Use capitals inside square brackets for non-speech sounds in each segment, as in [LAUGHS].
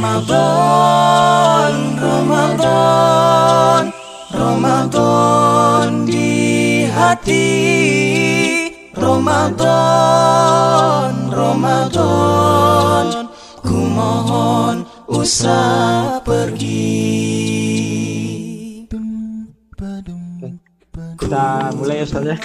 Ramadan, Ramadan, Ramadan di hati. Ramadan, Ramadan, ku mohon usah pergi. Kita mulai ya Ustaz ya.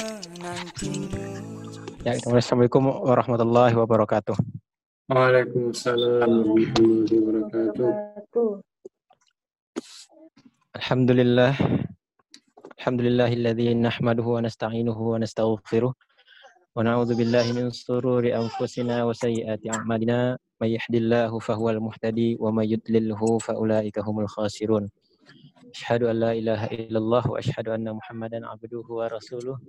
Ya, Assalamualaikum warahmatullahi wabarakatuh. Waalaikumsalam warahmatullahi wabarakatuh. Alhamdulillah. Alhamdulillahilladzi nahmaduhu wa nasta'inuhu wa nastaghfiruh. Wa na'udzu billahi min shururi anfusina wa sayyiati a'malina. May yahdihillahu fahuwal muhtadi wa may yudlilhu faulaika humul khasirun. Asyhadu an la ilaha illallah wa asyhadu anna Muhammadan abduhu wa rasuluh.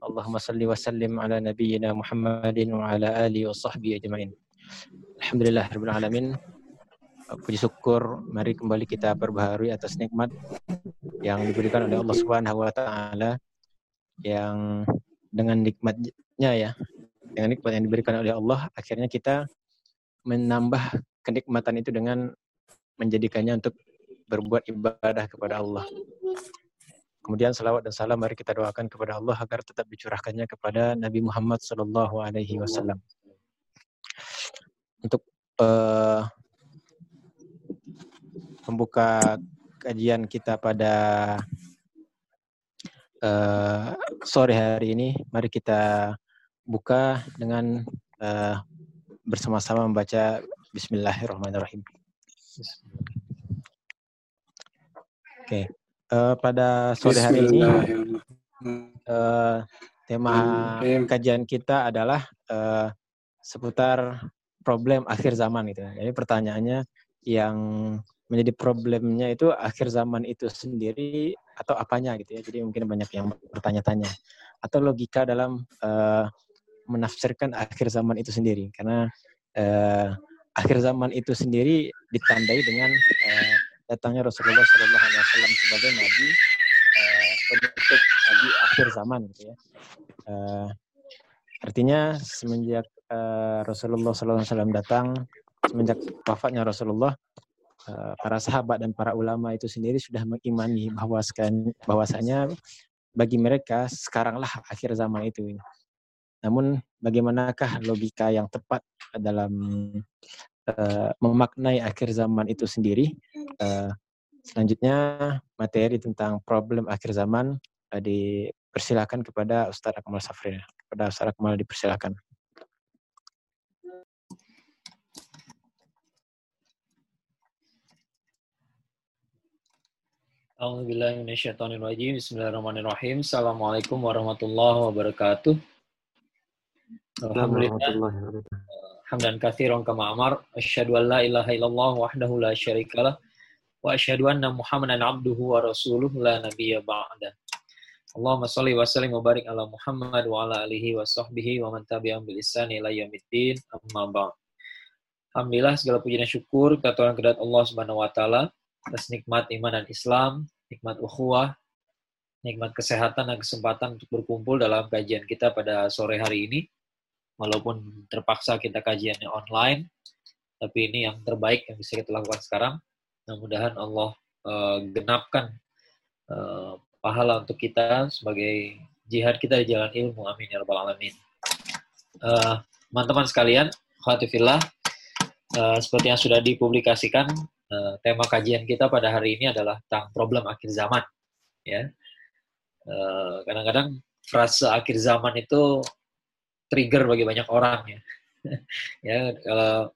Allahumma salli wa sallim ala nabiyyina Muhammadin wa ala alihi wa sahbihi ajmain. Alhamdulillah rabbil alamin. Puji syukur mari kembali kita perbaharui atas nikmat yang diberikan oleh Allah Subhanahu wa taala yang dengan nikmatnya ya dengan nikmat yang diberikan oleh Allah akhirnya kita menambah kenikmatan itu dengan menjadikannya untuk berbuat ibadah kepada Allah. Kemudian salawat dan salam mari kita doakan kepada Allah agar tetap dicurahkannya kepada Nabi Muhammad Sallallahu Alaihi Wasallam. Untuk uh, membuka kajian kita pada uh, sore hari ini, mari kita buka dengan uh, bersama-sama membaca Bismillahirrahmanirrahim. Oke, okay. uh, pada sore hari ini uh, tema kajian kita adalah uh, seputar problem akhir zaman itu. Jadi pertanyaannya yang menjadi problemnya itu akhir zaman itu sendiri atau apanya gitu ya. Jadi mungkin banyak yang bertanya-tanya atau logika dalam uh, menafsirkan akhir zaman itu sendiri karena uh, akhir zaman itu sendiri ditandai dengan uh, datangnya Rasulullah Shallallahu Alaihi Wasallam sebagai nabi uh, penutup nabi akhir zaman gitu ya. Uh, artinya semenjak uh, Rasulullah Wasallam datang, semenjak wafatnya Rasulullah, uh, para sahabat dan para ulama itu sendiri sudah mengimani bahwa bahwasanya bagi mereka sekaranglah akhir zaman itu. Namun bagaimanakah logika yang tepat dalam uh, memaknai akhir zaman itu sendiri? Uh, selanjutnya materi tentang problem akhir zaman uh, dipersilakan kepada Ustaz Akmal Safri. Kepada Ustaz Akmal dipersilakan. Bismillahirrahmanirrahim. Bismillahirrahmanirrahim. Assalamualaikum warahmatullahi wabarakatuh. Alhamdulillah. Hamdan katsiran kama amar. Asyhadu an la ilaha illallah wahdahu la syarikalah wa asyhadu anna Muhammadan abduhu wa rasuluh la nabiyya ba'da. Allahumma shalli wa sallim wa barik ala Muhammad wa ala alihi wa sahbihi wa man tabi'ahum bil ihsan ila yaumiddin. Amma ba'd. Alhamdulillah segala puji dan syukur kepada kedat Allah Subhanahu wa taala atas nikmat iman dan Islam, nikmat ukhuwah, nikmat kesehatan dan kesempatan untuk berkumpul dalam kajian kita pada sore hari ini. Walaupun terpaksa kita kajiannya online, tapi ini yang terbaik yang bisa kita lakukan sekarang. Mudah-mudahan Allah uh, genapkan uh, pahala untuk kita sebagai jihad kita di jalan ilmu. Amin ya rabbal alamin. Uh, teman-teman sekalian, khawatifillah, uh, seperti yang sudah dipublikasikan Uh, tema kajian kita pada hari ini adalah tentang problem akhir zaman. Ya, kadang kadang-kadang frase akhir zaman itu trigger bagi banyak orang ya. [LAUGHS] ya, kalau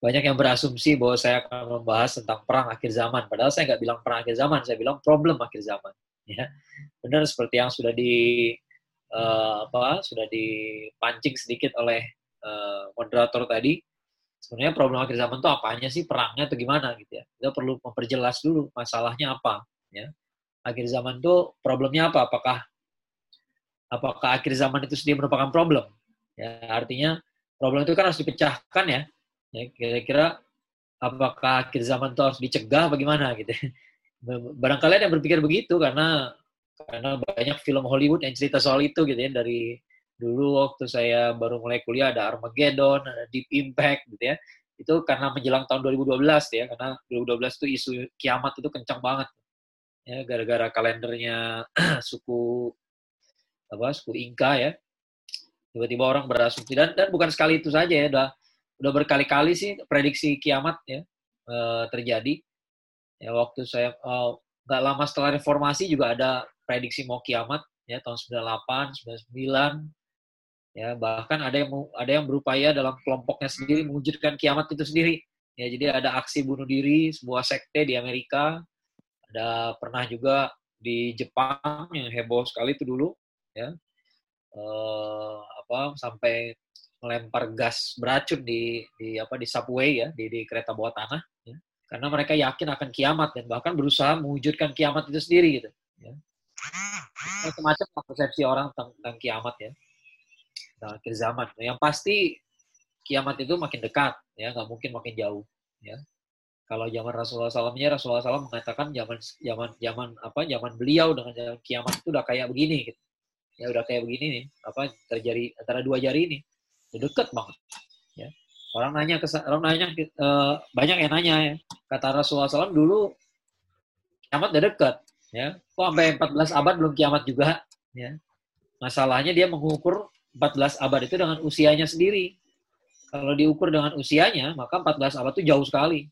banyak yang berasumsi bahwa saya akan membahas tentang perang akhir zaman. Padahal saya nggak bilang perang akhir zaman, saya bilang problem akhir zaman. Ya, benar seperti yang sudah di uh, apa sudah dipancing sedikit oleh uh, moderator tadi sebenarnya problem akhir zaman itu apanya sih perangnya atau gimana gitu ya. Kita perlu memperjelas dulu masalahnya apa ya. Akhir zaman itu problemnya apa? Apakah apakah akhir zaman itu sendiri merupakan problem? Ya artinya problem itu kan harus dipecahkan ya. Ya kira-kira apakah akhir zaman itu harus dicegah bagaimana gitu. [LAUGHS] Barangkali ada yang berpikir begitu karena karena banyak film Hollywood yang cerita soal itu gitu ya dari dulu waktu saya baru mulai kuliah ada Armageddon, ada Deep Impact gitu ya. Itu karena menjelang tahun 2012 ya, karena 2012 itu isu kiamat itu kencang banget. Ya, gara-gara kalendernya [CLEARS THROAT] suku apa suku Inka ya. Tiba-tiba orang berasumsi dan dan bukan sekali itu saja ya, udah udah berkali-kali sih prediksi kiamat ya uh, terjadi. Ya waktu saya uh, nggak lama setelah reformasi juga ada prediksi mau kiamat ya tahun 98, 99 ya bahkan ada yang ada yang berupaya dalam kelompoknya sendiri mewujudkan kiamat itu sendiri ya jadi ada aksi bunuh diri sebuah sekte di Amerika ada pernah juga di Jepang yang heboh sekali itu dulu ya uh, apa sampai melempar gas beracun di di apa di subway ya di, di kereta bawah tanah ya. karena mereka yakin akan kiamat dan bahkan berusaha mewujudkan kiamat itu sendiri gitu ya. macam-macam persepsi orang tentang, tentang kiamat ya akhir zaman. Yang pasti kiamat itu makin dekat ya. Nggak mungkin makin jauh ya. Kalau zaman Rasulullah SAW-nya Rasulullah SAW mengatakan zaman zaman zaman apa zaman beliau dengan zaman kiamat itu udah kayak begini gitu. Ya udah kayak begini nih apa terjadi antara dua jari ini udah deket banget ya. Orang nanya ke orang nanya uh, banyak yang nanya ya. Kata Rasulullah SAW dulu kiamat udah deket ya. Kok sampai 14 abad belum kiamat juga ya? Masalahnya dia mengukur 14 abad itu dengan usianya sendiri kalau diukur dengan usianya maka 14 abad itu jauh sekali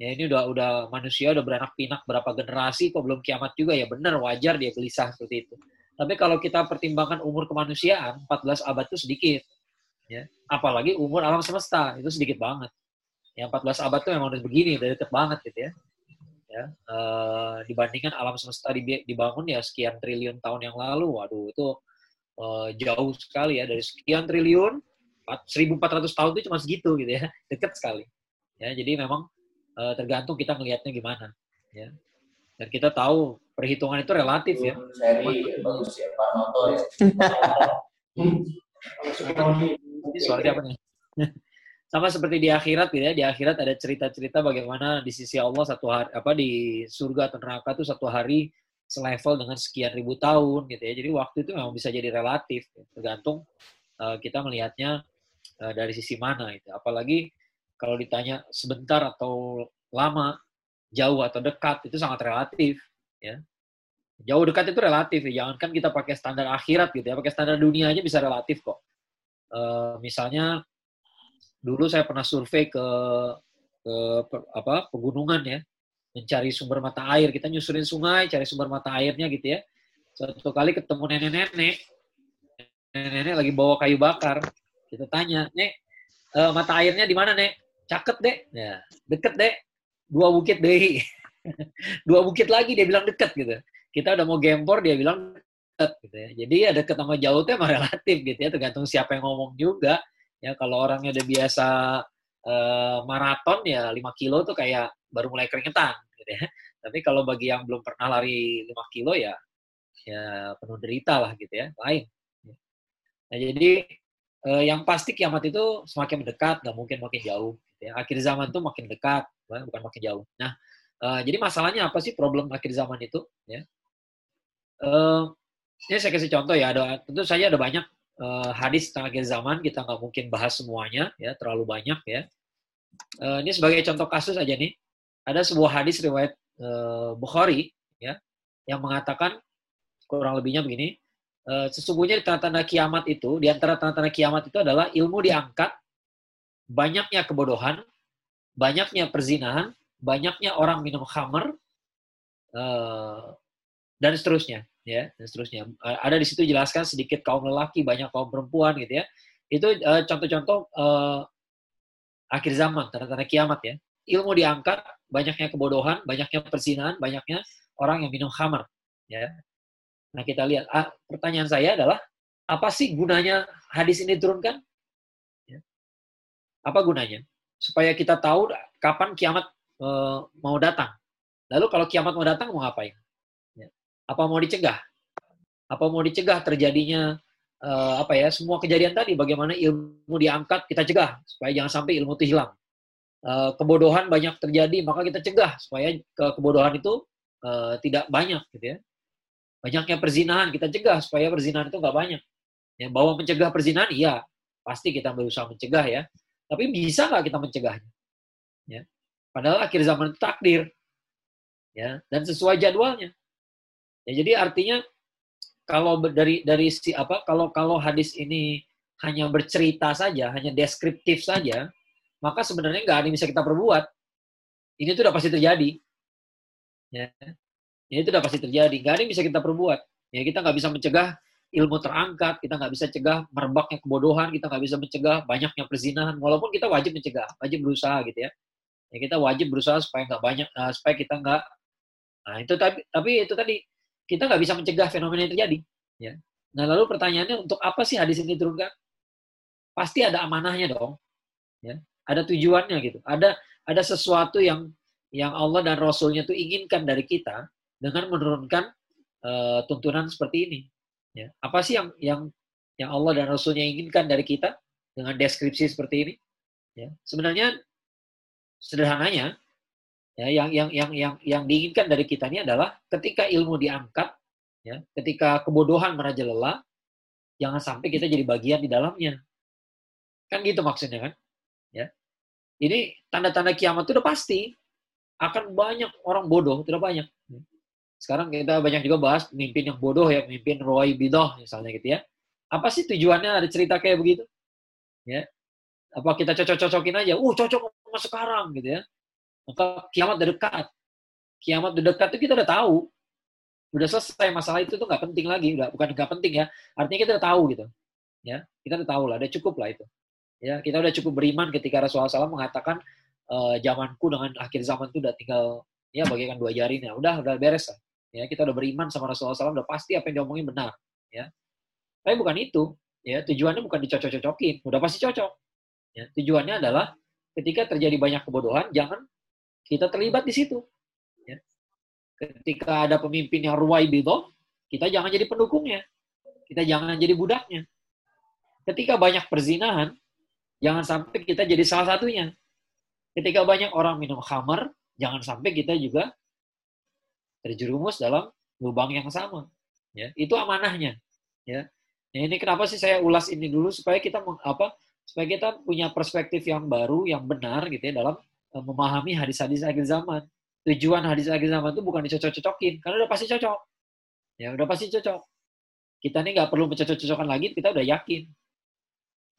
ya ini udah udah manusia udah beranak pinak berapa generasi kok belum kiamat juga ya benar wajar dia gelisah seperti itu tapi kalau kita pertimbangkan umur kemanusiaan, 14 abad itu sedikit. Ya. Apalagi umur alam semesta, itu sedikit banget. Yang 14 abad itu memang udah begini, udah deket banget gitu ya. ya e, dibandingkan alam semesta dibangun ya sekian triliun tahun yang lalu, waduh itu e, jauh sekali ya. Dari sekian triliun, 1400 tahun itu cuma segitu gitu ya, [LAUGHS] deket sekali. Ya, jadi memang e, tergantung kita melihatnya gimana. Ya. Dan kita tahu perhitungan itu relatif ya. Seri bagus ya Pak Noto ya. [LAUGHS] Ini nih? [LAUGHS] Sama seperti di akhirat gitu ya. Di akhirat ada cerita-cerita bagaimana di sisi Allah satu hari apa di surga atau neraka itu satu hari selevel dengan sekian ribu tahun gitu ya. Jadi waktu itu memang bisa jadi relatif, ya. tergantung uh, kita melihatnya uh, dari sisi mana itu. Apalagi kalau ditanya sebentar atau lama, jauh atau dekat itu sangat relatif ya jauh dekat itu relatif ya jangan kan kita pakai standar akhirat gitu ya pakai standar dunia aja bisa relatif kok uh, misalnya dulu saya pernah survei ke ke apa pegunungan ya mencari sumber mata air kita nyusurin sungai cari sumber mata airnya gitu ya. Suatu kali ketemu nenek-nenek. Nenek-nenek lagi bawa kayu bakar. Kita tanya nek uh, mata airnya di mana nek? Caket deh ya deket deh dua bukit deh [LAUGHS] dua bukit lagi dia bilang deket gitu. Kita udah mau gempor dia bilang deket gitu ya. Jadi ya deket sama jauh itu [LAUGHS] relatif gitu ya, tergantung siapa yang ngomong juga. Ya kalau orangnya udah biasa uh, maraton ya 5 kilo tuh kayak baru mulai keringetan gitu ya. Tapi kalau bagi yang belum pernah lari 5 kilo ya ya penuh derita lah gitu ya, lain. Nah jadi uh, yang pasti kiamat itu semakin mendekat, nggak mungkin makin jauh. Gitu ya. Akhir zaman tuh makin dekat, bukan makin jauh. Nah, uh, jadi masalahnya apa sih problem akhir zaman itu? Ya, Uh, ini saya kasih contoh ya, ada tentu saja ada banyak uh, hadis tentang akhir zaman, kita nggak mungkin bahas semuanya, ya terlalu banyak ya. Uh, ini sebagai contoh kasus aja nih, ada sebuah hadis riwayat uh, Bukhari, ya, yang mengatakan kurang lebihnya begini, uh, sesungguhnya di tanda-tanda kiamat itu, di antara tanda-tanda kiamat itu adalah ilmu diangkat, banyaknya kebodohan, banyaknya perzinahan, banyaknya orang minum khamar, uh, dan seterusnya ya dan seterusnya. Ada di situ jelaskan sedikit kaum lelaki banyak kaum perempuan gitu ya. Itu uh, contoh-contoh uh, akhir zaman tanda-tanda kiamat ya. Ilmu diangkat banyaknya kebodohan banyaknya persinahan banyaknya orang yang minum khamar ya. Nah kita lihat ah, pertanyaan saya adalah apa sih gunanya hadis ini diturunkan? Ya. apa gunanya? Supaya kita tahu kapan kiamat uh, mau datang. Lalu kalau kiamat mau datang mau ngapain apa mau dicegah? Apa mau dicegah terjadinya uh, apa ya semua kejadian tadi? Bagaimana ilmu diangkat kita cegah supaya jangan sampai ilmu itu hilang. Uh, kebodohan banyak terjadi maka kita cegah supaya ke kebodohan itu uh, tidak banyak gitu ya. Banyaknya perzinahan kita cegah supaya perzinahan itu nggak banyak. Ya, bahwa mencegah perzinahan iya pasti kita berusaha mencegah ya. Tapi bisa nggak kita mencegahnya? Ya. Padahal akhir zaman itu takdir. Ya, dan sesuai jadwalnya. Ya, jadi artinya kalau dari dari si apa kalau kalau hadis ini hanya bercerita saja, hanya deskriptif saja, maka sebenarnya nggak ada yang bisa kita perbuat. Ini tuh udah pasti terjadi. Ya. Ini tuh udah pasti terjadi. Nggak ada yang bisa kita perbuat. Ya, kita nggak bisa mencegah ilmu terangkat, kita nggak bisa cegah merebaknya kebodohan, kita nggak bisa mencegah banyaknya perzinahan, walaupun kita wajib mencegah, wajib berusaha gitu ya. Ya kita wajib berusaha supaya nggak banyak, uh, supaya kita nggak. Nah itu tapi tapi itu tadi kita nggak bisa mencegah fenomena yang terjadi. Ya. Nah lalu pertanyaannya untuk apa sih hadis ini diturunkan? Pasti ada amanahnya dong. Ya. Ada tujuannya gitu. Ada ada sesuatu yang yang Allah dan Rasulnya itu inginkan dari kita dengan menurunkan uh, tuntunan seperti ini. Ya. Apa sih yang yang yang Allah dan Rasulnya inginkan dari kita dengan deskripsi seperti ini? Ya. Sebenarnya sederhananya ya, yang yang yang yang yang diinginkan dari kita ini adalah ketika ilmu diangkat, ya, ketika kebodohan merajalela, jangan sampai kita jadi bagian di dalamnya. Kan gitu maksudnya kan? Ya. Ini tanda-tanda kiamat itu udah pasti akan banyak orang bodoh, tidak banyak. Sekarang kita banyak juga bahas pemimpin yang bodoh ya, pemimpin Roy Bidoh misalnya gitu ya. Apa sih tujuannya ada cerita kayak begitu? Ya. Apa kita cocok-cocokin aja? Uh, cocok sama sekarang gitu ya. Maka kiamat udah dekat. Kiamat udah dekat itu kita udah tahu. Udah selesai masalah itu tuh nggak penting lagi, udah bukan nggak penting ya. Artinya kita udah tahu gitu. Ya, kita udah tahu lah, udah cukup lah itu. Ya, kita udah cukup beriman ketika Rasulullah SAW mengatakan e, zamanku dengan akhir zaman itu udah tinggal ya bagaikan dua jarinya. Udah, udah beres lah ya kita udah beriman sama Rasulullah SAW udah pasti apa yang diomongin benar ya tapi bukan itu ya tujuannya bukan dicocok-cocokin udah pasti cocok ya tujuannya adalah ketika terjadi banyak kebodohan jangan kita terlibat di situ ya ketika ada pemimpin yang ruwai bido kita jangan jadi pendukungnya kita jangan jadi budaknya ketika banyak perzinahan jangan sampai kita jadi salah satunya ketika banyak orang minum khamar jangan sampai kita juga terjerumus dalam lubang yang sama. Ya, itu amanahnya. Ya. Nah, ini kenapa sih saya ulas ini dulu supaya kita apa? Supaya kita punya perspektif yang baru, yang benar gitu ya dalam memahami hadis-hadis akhir zaman. Tujuan hadis akhir zaman itu bukan dicocok-cocokin, karena udah pasti cocok. Ya, udah pasti cocok. Kita ini nggak perlu mencocok-cocokkan lagi, kita udah yakin.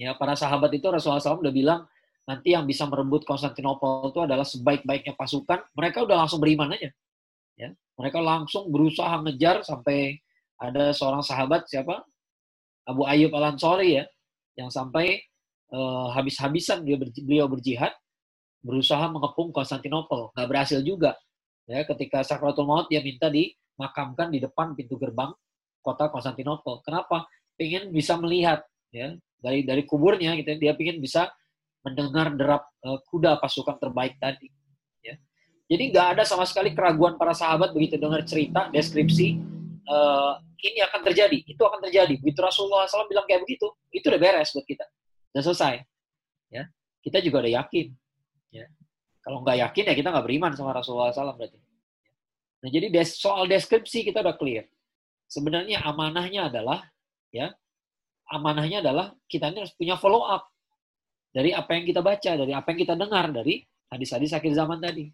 Ya, para sahabat itu Rasulullah SAW udah bilang, nanti yang bisa merebut Konstantinopel itu adalah sebaik-baiknya pasukan, mereka udah langsung beriman aja. Ya. Mereka langsung berusaha ngejar sampai ada seorang sahabat siapa? Abu Ayyub Al Ansori ya, yang sampai uh, habis-habisan ber, beliau berjihad berusaha mengepung Konstantinopel, nggak berhasil juga. Ya, ketika Sakratul Maut dia minta dimakamkan di depan pintu gerbang kota Konstantinopel. Kenapa? Pengen bisa melihat ya dari dari kuburnya gitu dia pengen bisa mendengar derap uh, kuda pasukan terbaik tadi. Jadi nggak ada sama sekali keraguan para sahabat begitu dengar cerita, deskripsi, uh, ini akan terjadi, itu akan terjadi. Begitu Rasulullah SAW bilang kayak begitu, itu udah beres buat kita, udah selesai. Ya, kita juga udah yakin. Ya, kalau nggak yakin ya kita nggak beriman sama Rasulullah SAW berarti. Nah jadi des soal deskripsi kita udah clear. Sebenarnya amanahnya adalah, ya, amanahnya adalah kita ini harus punya follow up dari apa yang kita baca, dari apa yang kita dengar dari hadis-hadis akhir zaman tadi.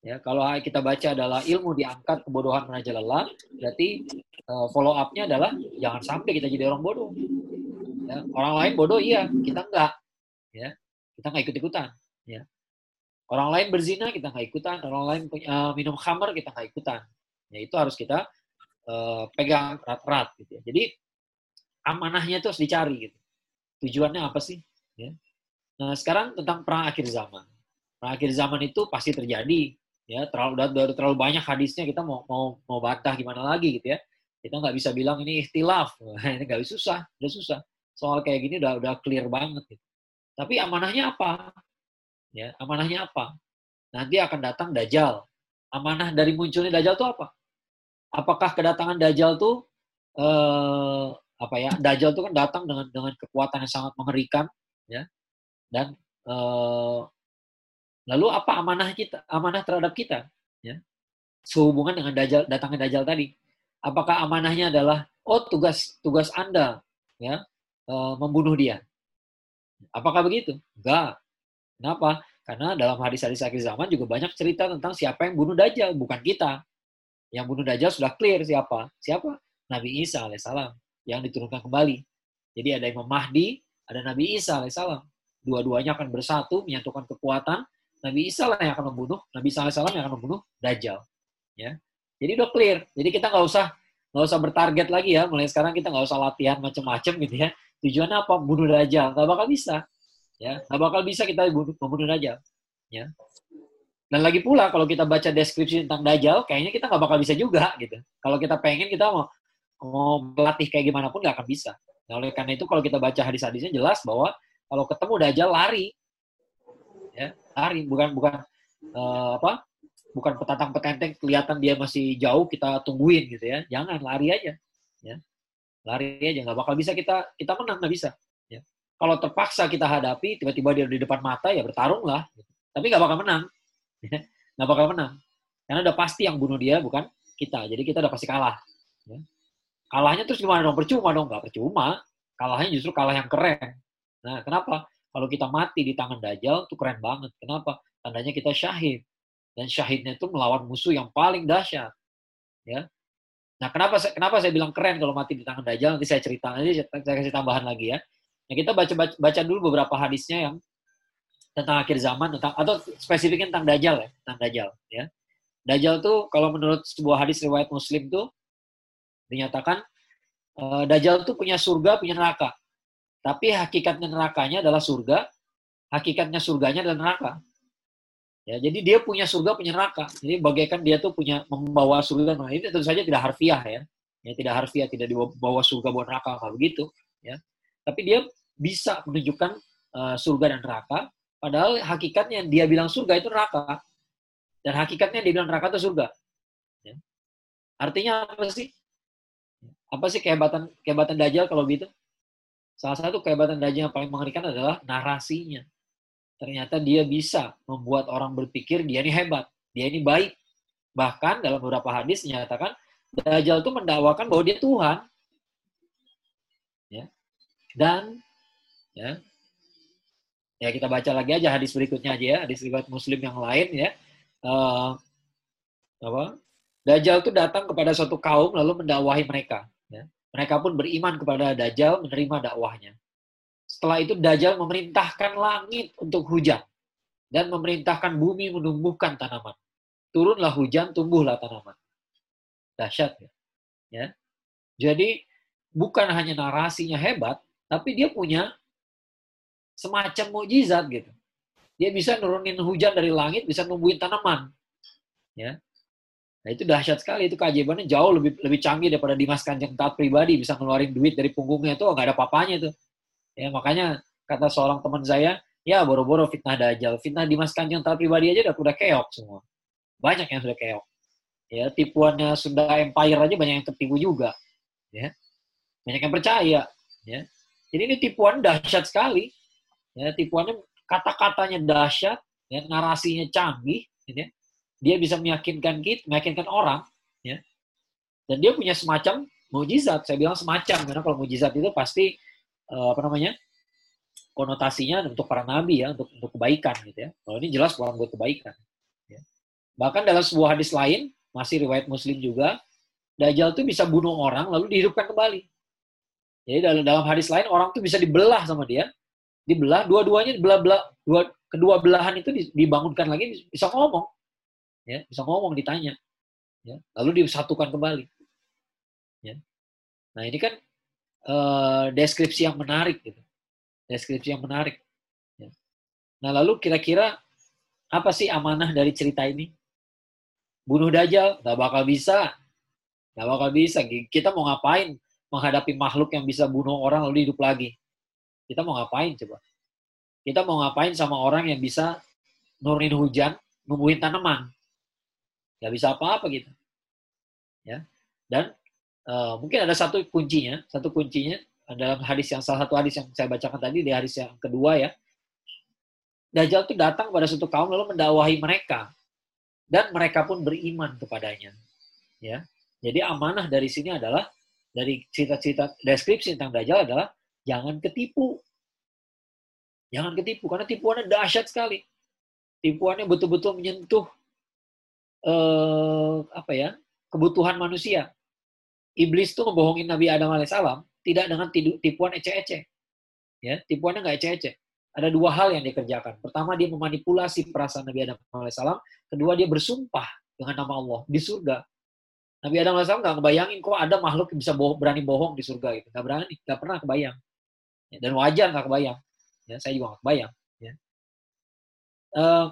Ya, kalau kita baca adalah ilmu diangkat, kebodohan merajalela, berarti uh, follow up-nya adalah jangan sampai kita jadi orang bodoh. Ya, orang lain bodoh iya, kita enggak. Ya, kita enggak ikut-ikutan. Ya. Orang lain berzina kita enggak ikutan, orang lain uh, minum khamar kita enggak ikutan. Ya itu harus kita uh, pegang erat-erat gitu ya. Jadi amanahnya itu harus dicari gitu. Tujuannya apa sih? Ya. Nah sekarang tentang perang akhir zaman. Perang akhir zaman itu pasti terjadi ya terlalu udah, terlalu banyak hadisnya kita mau mau mau bantah gimana lagi gitu ya kita nggak bisa bilang ini ikhtilaf [LAUGHS] ini nggak susah udah susah soal kayak gini udah udah clear banget gitu. tapi amanahnya apa ya amanahnya apa nanti akan datang dajjal amanah dari munculnya dajjal itu apa apakah kedatangan dajjal tuh eh, apa ya dajjal itu kan datang dengan dengan kekuatan yang sangat mengerikan ya dan eh, Lalu apa amanah kita, amanah terhadap kita? Ya. Sehubungan dengan dajjal, datangnya dajjal tadi. Apakah amanahnya adalah oh tugas tugas Anda ya e, membunuh dia? Apakah begitu? Enggak. Kenapa? Karena dalam hadis-hadis akhir zaman juga banyak cerita tentang siapa yang bunuh Dajjal, bukan kita. Yang bunuh Dajjal sudah clear siapa. Siapa? Nabi Isa alaihissalam yang diturunkan kembali. Jadi ada Imam Mahdi, ada Nabi Isa alaihissalam. Dua-duanya akan bersatu, menyatukan kekuatan. Nabi Isa lah yang akan membunuh, Nabi Isa alaihissalam yang akan membunuh Dajjal. Ya. Jadi udah clear. Jadi kita nggak usah nggak usah bertarget lagi ya. Mulai sekarang kita nggak usah latihan macam-macam gitu ya. Tujuannya apa? Bunuh Dajjal. Nggak bakal bisa. Ya, nggak bakal bisa kita bunuh, membunuh Dajjal. Ya. Dan lagi pula kalau kita baca deskripsi tentang Dajjal, kayaknya kita nggak bakal bisa juga gitu. Kalau kita pengen kita mau mau melatih kayak gimana pun nggak akan bisa. Nah, oleh karena itu kalau kita baca hadis-hadisnya jelas bahwa kalau ketemu Dajjal lari, ya lari bukan bukan uh, apa bukan petatang petenteng kelihatan dia masih jauh kita tungguin gitu ya jangan lari aja ya lari aja nggak bakal bisa kita kita menang nggak bisa kalau terpaksa kita hadapi tiba-tiba dia di depan mata ya bertarung lah. Tapi nggak bakal menang. [LAUGHS] Nggak bakal menang. Karena udah pasti yang bunuh dia bukan kita. Jadi kita udah pasti kalah. Ya. kalahnya terus gimana dong? Percuma dong. Nggak percuma. Kalahnya justru kalah yang keren. Nah kenapa? Kalau kita mati di tangan dajjal itu keren banget. Kenapa? Tandanya kita syahid. Dan syahidnya itu melawan musuh yang paling dahsyat. Ya. Nah, kenapa kenapa saya bilang keren kalau mati di tangan Dajjal? Nanti saya cerita, nanti saya kasih tambahan lagi ya. Nah, kita baca, baca baca dulu beberapa hadisnya yang tentang akhir zaman tentang atau spesifiknya tentang Dajjal ya, tentang Dajjal ya. Dajjal tuh kalau menurut sebuah hadis riwayat Muslim tuh dinyatakan uh, Dajjal tuh punya surga, punya neraka. Tapi hakikatnya nerakanya adalah surga, hakikatnya surganya adalah neraka. Ya, jadi dia punya surga, punya neraka. Jadi bagaikan dia tuh punya membawa surga Nah, Ini tentu saja tidak harfiah ya. Ya tidak harfiah, tidak dibawa surga bawa neraka kalau begitu, ya. Tapi dia bisa menunjukkan uh, surga dan neraka, padahal hakikatnya dia bilang surga itu neraka. Dan hakikatnya dia bilang neraka itu surga. Ya. Artinya apa sih? Apa sih kehebatan kehebatan Dajjal kalau begitu? Salah satu kehebatan Dajjal yang paling mengerikan adalah narasinya ternyata dia bisa membuat orang berpikir dia ini hebat, dia ini baik. Bahkan dalam beberapa hadis dinyatakan Dajjal itu mendakwakan bahwa dia Tuhan. Ya. Dan ya. Ya kita baca lagi aja hadis berikutnya aja ya, hadis riwayat Muslim yang lain ya. Uh, apa? Dajjal itu datang kepada suatu kaum lalu mendakwahi mereka. Ya. Mereka pun beriman kepada Dajjal, menerima dakwahnya. Setelah itu Dajjal memerintahkan langit untuk hujan dan memerintahkan bumi menumbuhkan tanaman. Turunlah hujan, tumbuhlah tanaman. Dahsyat ya. ya. Jadi bukan hanya narasinya hebat, tapi dia punya semacam mukjizat gitu. Dia bisa nurunin hujan dari langit, bisa numbuhin tanaman. Ya. Nah itu dahsyat sekali, itu keajaibannya jauh lebih lebih canggih daripada Dimas Kanjeng taat pribadi bisa ngeluarin duit dari punggungnya itu nggak ada papanya itu. Ya, makanya kata seorang teman saya, ya boro-boro fitnah dajjal. Fitnah Dimas Kanjeng taat pribadi aja udah, udah keok semua. Banyak yang sudah keok. Ya, tipuannya Sunda Empire aja banyak yang tertipu juga. Ya. Banyak yang percaya, ya. Jadi ini tipuan dahsyat sekali. Ya, tipuannya kata-katanya dahsyat, ya, narasinya canggih, gitu ya. Dia bisa meyakinkan kita, meyakinkan orang, ya. Dan dia punya semacam mujizat. Saya bilang semacam karena kalau mujizat itu pasti uh, apa namanya konotasinya untuk para nabi ya untuk untuk kebaikan gitu ya kalau ini jelas orang buat kebaikan ya. bahkan dalam sebuah hadis lain masih riwayat muslim juga Dajjal itu bisa bunuh orang lalu dihidupkan kembali jadi dalam dalam hadis lain orang tuh bisa dibelah sama dia dibelah dua-duanya dibelah belah dua kedua belahan itu dibangunkan lagi bisa ngomong ya bisa ngomong ditanya ya lalu disatukan kembali ya nah ini kan uh, deskripsi yang menarik gitu. Deskripsi yang menarik. Ya. Nah lalu kira-kira apa sih amanah dari cerita ini? Bunuh Dajjal? Gak bakal bisa. Gak bakal bisa. Kita mau ngapain menghadapi makhluk yang bisa bunuh orang lalu hidup lagi? Kita mau ngapain coba? Kita mau ngapain sama orang yang bisa nurunin hujan, numbuhin tanaman? Gak bisa apa-apa gitu. Ya. Dan Uh, mungkin ada satu kuncinya, satu kuncinya dalam hadis yang salah satu hadis yang saya bacakan tadi di hadis yang kedua ya. Dajjal itu datang pada suatu kaum lalu mendakwahi mereka dan mereka pun beriman kepadanya. Ya. Jadi amanah dari sini adalah dari cerita-cerita deskripsi tentang Dajjal adalah jangan ketipu. Jangan ketipu karena tipuannya dahsyat sekali. tipuannya betul-betul menyentuh eh, apa ya kebutuhan manusia. Iblis tuh membohongin Nabi Adam alaihissalam tidak dengan tipuan ece-ece. Ya, tipuannya nggak ece-ece. Ada dua hal yang dikerjakan. Pertama, dia memanipulasi perasaan Nabi Adam alaihissalam. Kedua, dia bersumpah dengan nama Allah di surga. Nabi Adam alaihissalam nggak ngebayangin kok ada makhluk yang bisa berani bohong di surga itu. Nggak berani, nggak pernah kebayang. Ya, dan wajar nggak kebayang. Ya, saya juga nggak kebayang. Ya. Uh,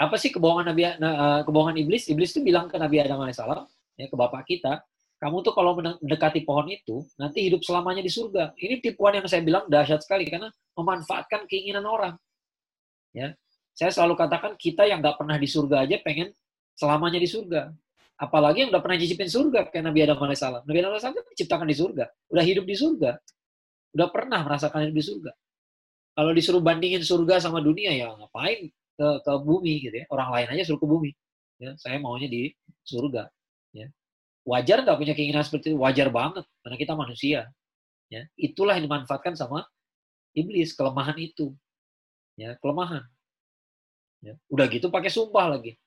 apa sih kebohongan Nabi uh, kebohongan iblis? Iblis itu bilang ke Nabi Adam alaihissalam, ya, ke bapak kita, kamu tuh kalau mendekati pohon itu nanti hidup selamanya di surga. Ini tipuan yang saya bilang dahsyat sekali karena memanfaatkan keinginan orang. Ya, saya selalu katakan kita yang nggak pernah di surga aja pengen selamanya di surga. Apalagi yang udah pernah cicipin surga kayak Nabi Adam alaihissalam. Nabi Adam alaihissalam kan diciptakan di surga, udah hidup di surga, udah pernah merasakan hidup di surga. Kalau disuruh bandingin surga sama dunia ya ngapain ke ke bumi gitu ya. Orang lain aja suruh ke bumi. Ya, saya maunya di surga. Ya wajar nggak punya keinginan seperti itu? Wajar banget, karena kita manusia. Ya, itulah yang dimanfaatkan sama iblis, kelemahan itu. Ya, kelemahan. Ya, udah gitu pakai sumpah lagi.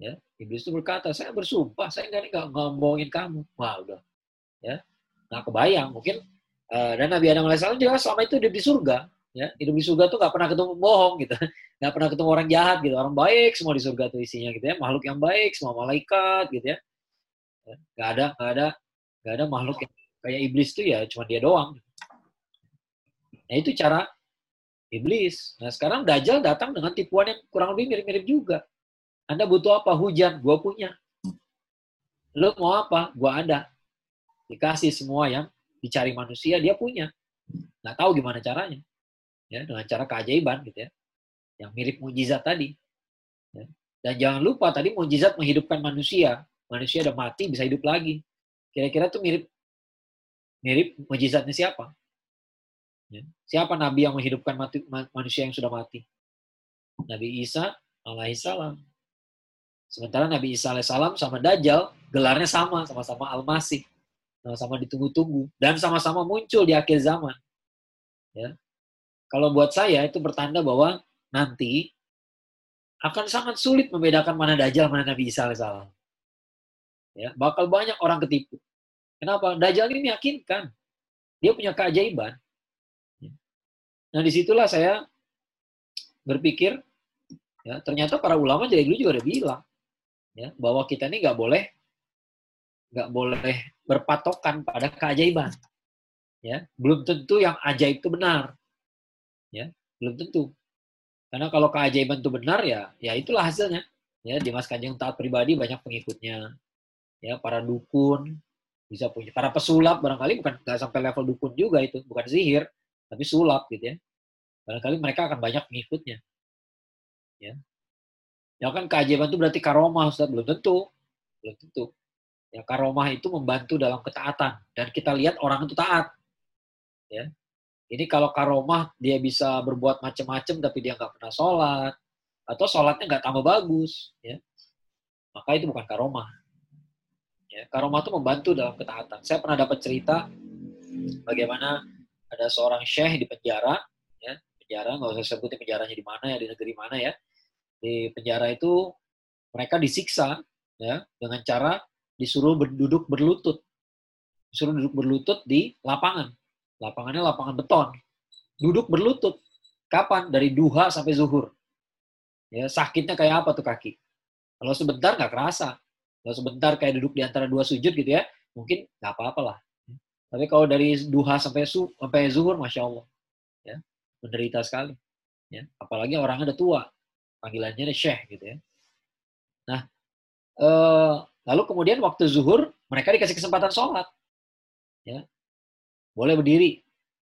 Ya, iblis itu berkata, saya bersumpah, saya nggak nggak ngomongin kamu. Wah, udah. Ya, nggak kebayang. Mungkin uh, dan Nabi Adam alaihissalam juga selama itu hidup di surga. Ya, hidup di surga tuh nggak pernah ketemu bohong gitu, [LAUGHS] nggak pernah ketemu orang jahat gitu, orang baik semua di surga tuh isinya gitu ya, makhluk yang baik, semua malaikat gitu ya, Gak ada, gak ada, gak ada makhluk yang kayak iblis tuh ya cuma dia doang. Nah itu cara iblis. Nah sekarang Dajjal datang dengan tipuan yang kurang lebih mirip-mirip juga. Anda butuh apa? Hujan, gua punya. Lo mau apa? Gua ada. Dikasih semua yang dicari manusia, dia punya. Nggak tahu gimana caranya. Ya, dengan cara keajaiban gitu ya. Yang mirip mujizat tadi. Ya. Dan jangan lupa tadi mujizat menghidupkan manusia manusia udah mati bisa hidup lagi. Kira-kira tuh mirip mirip mujizatnya siapa? Ya. Siapa nabi yang menghidupkan mati, manusia yang sudah mati? Nabi Isa alaihissalam. Sementara Nabi Isa alaihissalam sama Dajjal gelarnya sama, sama-sama Al-Masih. Sama-sama ditunggu-tunggu dan sama-sama muncul di akhir zaman. Ya. Kalau buat saya itu bertanda bahwa nanti akan sangat sulit membedakan mana Dajjal mana Nabi Isa alaihissalam ya bakal banyak orang ketipu. Kenapa? Dajjal ini meyakinkan dia punya keajaiban. Nah di situlah saya berpikir, ya ternyata para ulama dari dulu juga udah bilang, ya bahwa kita ini nggak boleh nggak boleh berpatokan pada keajaiban. Ya, belum tentu yang ajaib itu benar. Ya, belum tentu. Karena kalau keajaiban itu benar ya, ya itulah hasilnya. Ya, Dimas Kanjeng taat pribadi banyak pengikutnya ya para dukun bisa punya para pesulap barangkali bukan nggak sampai level dukun juga itu bukan sihir tapi sulap gitu ya barangkali mereka akan banyak pengikutnya ya ya kan keajaiban itu berarti karomah Ustaz belum tentu belum tentu ya karomah itu membantu dalam ketaatan. Dan kita lihat orang itu taat. Ya. Ini kalau karomah dia bisa berbuat macam-macam tapi dia nggak pernah sholat atau sholatnya nggak tambah bagus ya. Maka itu bukan karomah. Ya, karomah itu membantu dalam ketaatan. Saya pernah dapat cerita bagaimana ada seorang syekh di penjara, ya, penjara nggak usah sebutin penjaranya di mana ya, di negeri mana ya. Di penjara itu mereka disiksa ya dengan cara disuruh berduduk berlutut. Disuruh duduk berlutut di lapangan. Lapangannya lapangan beton. Duduk berlutut. Kapan? Dari duha sampai zuhur. Ya, sakitnya kayak apa tuh kaki? Kalau sebentar nggak kerasa. Kalau sebentar kayak duduk di antara dua sujud gitu ya, mungkin nggak apa-apa lah. Tapi kalau dari duha sampai su sampai zuhur, masya Allah, ya menderita sekali. Ya, apalagi orangnya udah tua, panggilannya ada syekh gitu ya. Eh, lalu kemudian waktu zuhur mereka dikasih kesempatan sholat, ya boleh berdiri.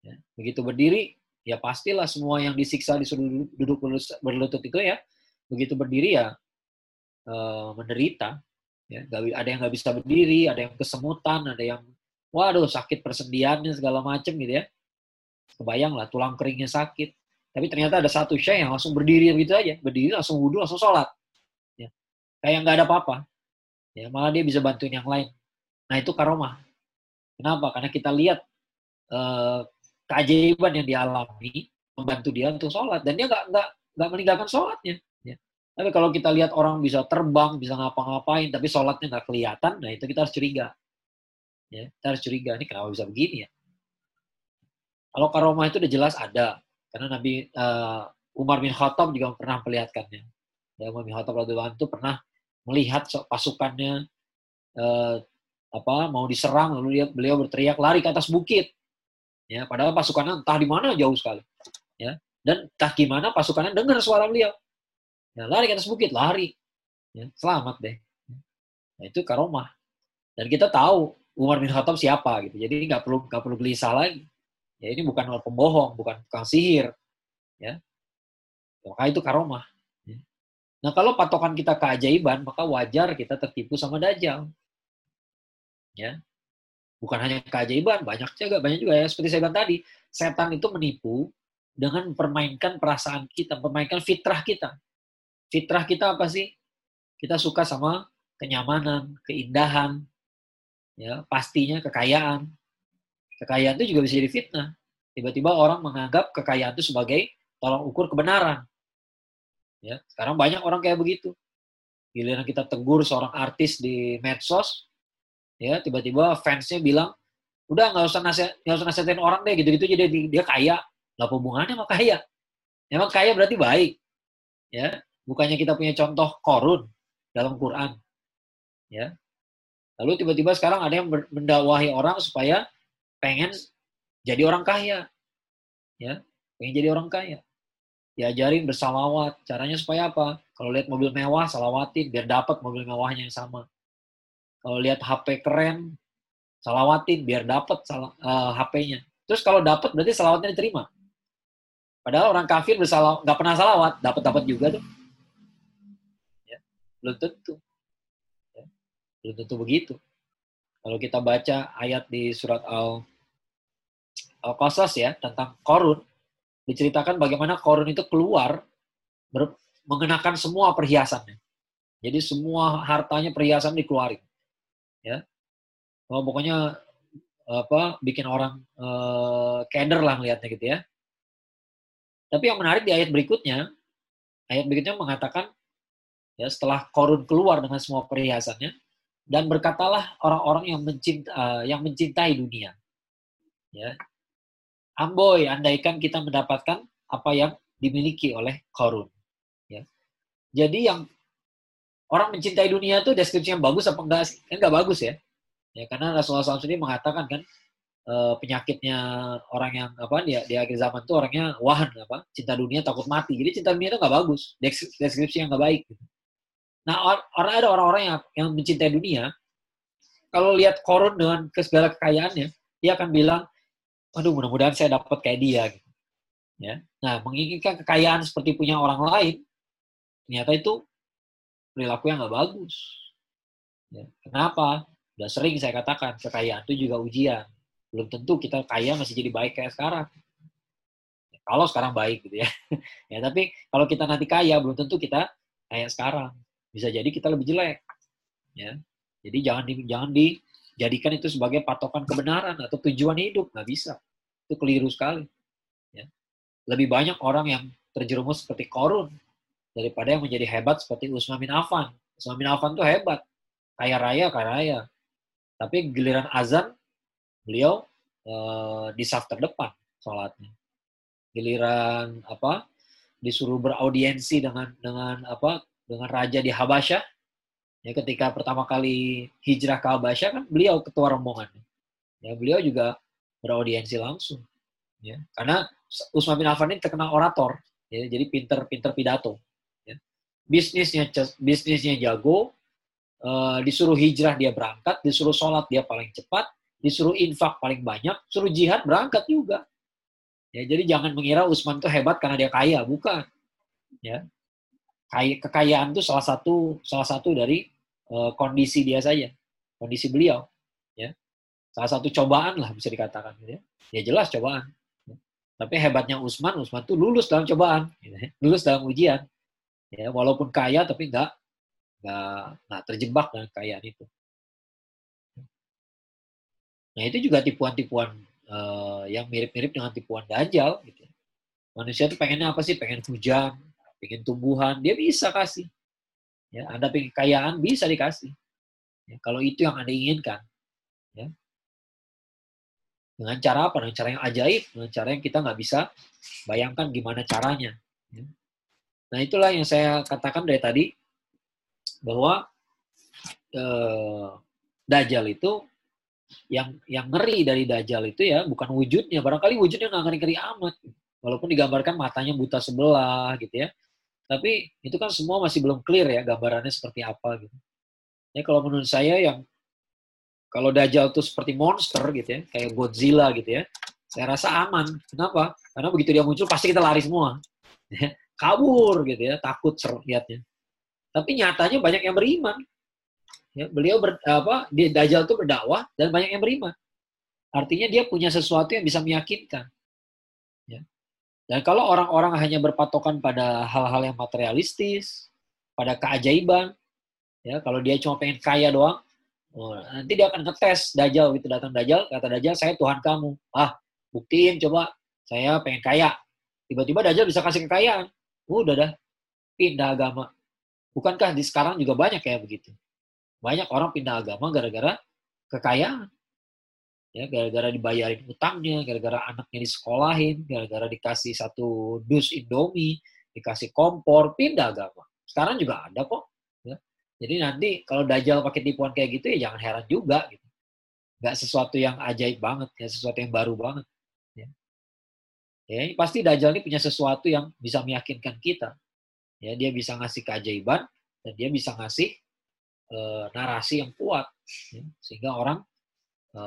Ya, begitu berdiri, ya pastilah semua yang disiksa disuruh duduk berlutut itu ya, begitu berdiri ya eh, menderita, Ya, ada yang nggak bisa berdiri, ada yang kesemutan, ada yang waduh sakit persendiannya segala macem gitu ya. Kebayang lah tulang keringnya sakit. Tapi ternyata ada satu syekh yang langsung berdiri begitu aja, berdiri langsung wudhu langsung sholat. Ya. Kayak nggak ada apa-apa. Ya, malah dia bisa bantuin yang lain. Nah itu karomah. Kenapa? Karena kita lihat eh, keajaiban yang dialami membantu dia untuk sholat dan dia nggak nggak nggak meninggalkan sholatnya. Ya. Tapi kalau kita lihat orang bisa terbang, bisa ngapa-ngapain, tapi sholatnya nggak kelihatan, nah itu kita harus curiga. Ya, kita harus curiga, ini kenapa bisa begini ya? Kalau karomah itu udah jelas ada, karena Nabi uh, Umar bin Khattab juga pernah melihatkannya. Ya, Umar bin Khattab itu pernah melihat pasukannya uh, apa mau diserang lalu dia beliau berteriak lari ke atas bukit. Ya padahal pasukannya entah di mana jauh sekali. Ya dan entah gimana pasukannya dengar suara beliau. Ya lari ke atas bukit lari. Ya selamat deh. Nah, itu karomah. Dan kita tahu Umar bin Khattab siapa gitu. Jadi nggak perlu nggak perlu gelisah lagi. Ya ini bukan orang pembohong bukan tukang sihir. Ya maka itu karomah. ya. Nah kalau patokan kita keajaiban maka wajar kita tertipu sama dajjal. Ya. Bukan hanya keajaiban banyak juga banyak juga ya. Seperti saya bilang tadi setan itu menipu dengan mempermainkan perasaan kita mempermainkan fitrah kita. Fitrah kita apa sih? Kita suka sama kenyamanan keindahan ya pastinya kekayaan. Kekayaan itu juga bisa jadi fitnah. Tiba-tiba orang menganggap kekayaan itu sebagai tolong ukur kebenaran ya sekarang banyak orang kayak begitu. Giliran kita tegur seorang artis di medsos ya tiba-tiba fansnya bilang udah nggak usah nasihat nggak usah nasihatin orang deh gitu-gitu. Jadi dia, kaya. Nggak hubungannya sama kaya? Emang kaya berarti baik ya. Bukannya kita punya contoh korun dalam Quran ya. Lalu tiba-tiba sekarang ada yang mendakwahi orang supaya pengen jadi orang kaya ya. Pengen jadi orang kaya diajarin bersalawat caranya supaya apa kalau lihat mobil mewah salawatin biar dapat mobil mewahnya yang sama kalau lihat HP keren, salawatin biar dapat uh, eh, HP-nya. Terus kalau dapat berarti salawatnya diterima. Padahal orang kafir bersalawat nggak pernah salawat, dapat dapat juga tuh. Ya, belum tentu. Ya, belum tentu begitu. Kalau kita baca ayat di surat Al Al-Qasas ya tentang Korun, diceritakan bagaimana Korun itu keluar mengenakan semua perhiasannya. Jadi semua hartanya perhiasan dikeluarin ya. Oh, pokoknya apa bikin orang uh, keder lah ngelihatnya gitu ya. Tapi yang menarik di ayat berikutnya ayat berikutnya mengatakan ya setelah korun keluar dengan semua perhiasannya dan berkatalah orang-orang yang mencinta uh, yang mencintai dunia ya amboi andaikan kita mendapatkan apa yang dimiliki oleh korun ya jadi yang orang mencintai dunia itu deskripsi yang bagus apa enggak sih? Kan enggak bagus ya. Ya karena Rasulullah SAW sendiri mengatakan kan e, penyakitnya orang yang apa dia di akhir zaman itu orangnya wahan apa cinta dunia takut mati. Jadi cinta dunia itu enggak bagus, deskripsi yang enggak baik. Gitu. Nah orang ada orang-orang yang yang mencintai dunia, kalau lihat korun dengan segala kekayaannya, dia akan bilang, waduh mudah-mudahan saya dapat kayak dia. Gitu. Ya. Nah menginginkan kekayaan seperti punya orang lain, ternyata itu perilaku yang nggak bagus. Ya. Kenapa? Udah sering saya katakan, kekayaan itu juga ujian. Belum tentu kita kaya masih jadi baik kayak sekarang. Ya, kalau sekarang baik gitu ya. [LAUGHS] ya. Tapi kalau kita nanti kaya, belum tentu kita kayak sekarang. Bisa jadi kita lebih jelek. Ya. Jadi jangan di, jangan dijadikan itu sebagai patokan kebenaran atau tujuan hidup. Nggak bisa. Itu keliru sekali. Ya. Lebih banyak orang yang terjerumus seperti korun daripada yang menjadi hebat seperti Usman bin Affan. Usman bin Affan tuh hebat, kaya raya, kaya raya. Tapi giliran azan, beliau uh, di saf terdepan sholatnya. Giliran apa disuruh beraudiensi dengan dengan apa dengan raja di Habasyah ya ketika pertama kali hijrah ke Habasyah kan beliau ketua rombongan ya beliau juga beraudiensi langsung ya karena Usman bin Affan ini terkenal orator ya jadi pinter-pinter pidato bisnisnya bisnisnya jago, uh, disuruh hijrah dia berangkat, disuruh sholat dia paling cepat, disuruh infak paling banyak, suruh jihad berangkat juga. Ya, jadi jangan mengira Usman itu hebat karena dia kaya, bukan. Ya, kaya, kekayaan itu salah satu salah satu dari uh, kondisi dia saja, kondisi beliau. Ya, salah satu cobaan lah bisa dikatakan. Ya, ya jelas cobaan. Ya. Tapi hebatnya Usman, Usman tuh lulus dalam cobaan, ya. lulus dalam ujian ya walaupun kaya tapi nggak nggak terjebak dengan kekayaan itu nah itu juga tipuan-tipuan uh, yang mirip-mirip dengan tipuan dajjal gitu manusia tuh pengennya apa sih pengen hujan pengen tumbuhan, dia bisa kasih. Ya, Anda pengen kekayaan, bisa dikasih. Ya, kalau itu yang Anda inginkan. Ya. Dengan cara apa? Dengan cara yang ajaib, dengan cara yang kita nggak bisa bayangkan gimana caranya. Ya. Nah itulah yang saya katakan dari tadi, bahwa eh, Dajjal itu yang yang ngeri dari Dajjal itu ya bukan wujudnya, barangkali wujudnya nggak ngeri-ngeri amat. Walaupun digambarkan matanya buta sebelah gitu ya. Tapi itu kan semua masih belum clear ya gambarannya seperti apa gitu. Ya kalau menurut saya yang kalau Dajjal itu seperti monster gitu ya, kayak Godzilla gitu ya, saya rasa aman. Kenapa? Karena begitu dia muncul pasti kita lari semua. Ya, kabur gitu ya, takut lihatnya. Tapi nyatanya banyak yang beriman. Ya, beliau ber, apa di Dajjal itu berdakwah dan banyak yang beriman. Artinya dia punya sesuatu yang bisa meyakinkan. Dan kalau orang-orang hanya berpatokan pada hal-hal yang materialistis, pada keajaiban, ya kalau dia cuma pengen kaya doang, oh, nanti dia akan ngetes Dajjal gitu datang Dajjal, kata Dajjal saya Tuhan kamu. Ah, buktiin coba saya pengen kaya. Tiba-tiba Dajjal bisa kasih kekayaan. Udah dah, pindah agama. Bukankah di sekarang juga banyak kayak begitu? Banyak orang pindah agama gara-gara kekayaan. Ya, gara-gara dibayarin utangnya, gara-gara anaknya disekolahin, gara-gara dikasih satu dus Indomie, dikasih kompor, pindah agama. Sekarang juga ada kok. Ya. Jadi nanti kalau Dajjal pakai tipuan kayak gitu ya jangan heran juga. Gitu. Gak sesuatu yang ajaib banget, ya sesuatu yang baru banget. Ya. Ya, ini pasti Dajjal ini punya sesuatu yang bisa meyakinkan kita. Ya, dia bisa ngasih keajaiban dan dia bisa ngasih e, narasi yang kuat ya, sehingga orang e,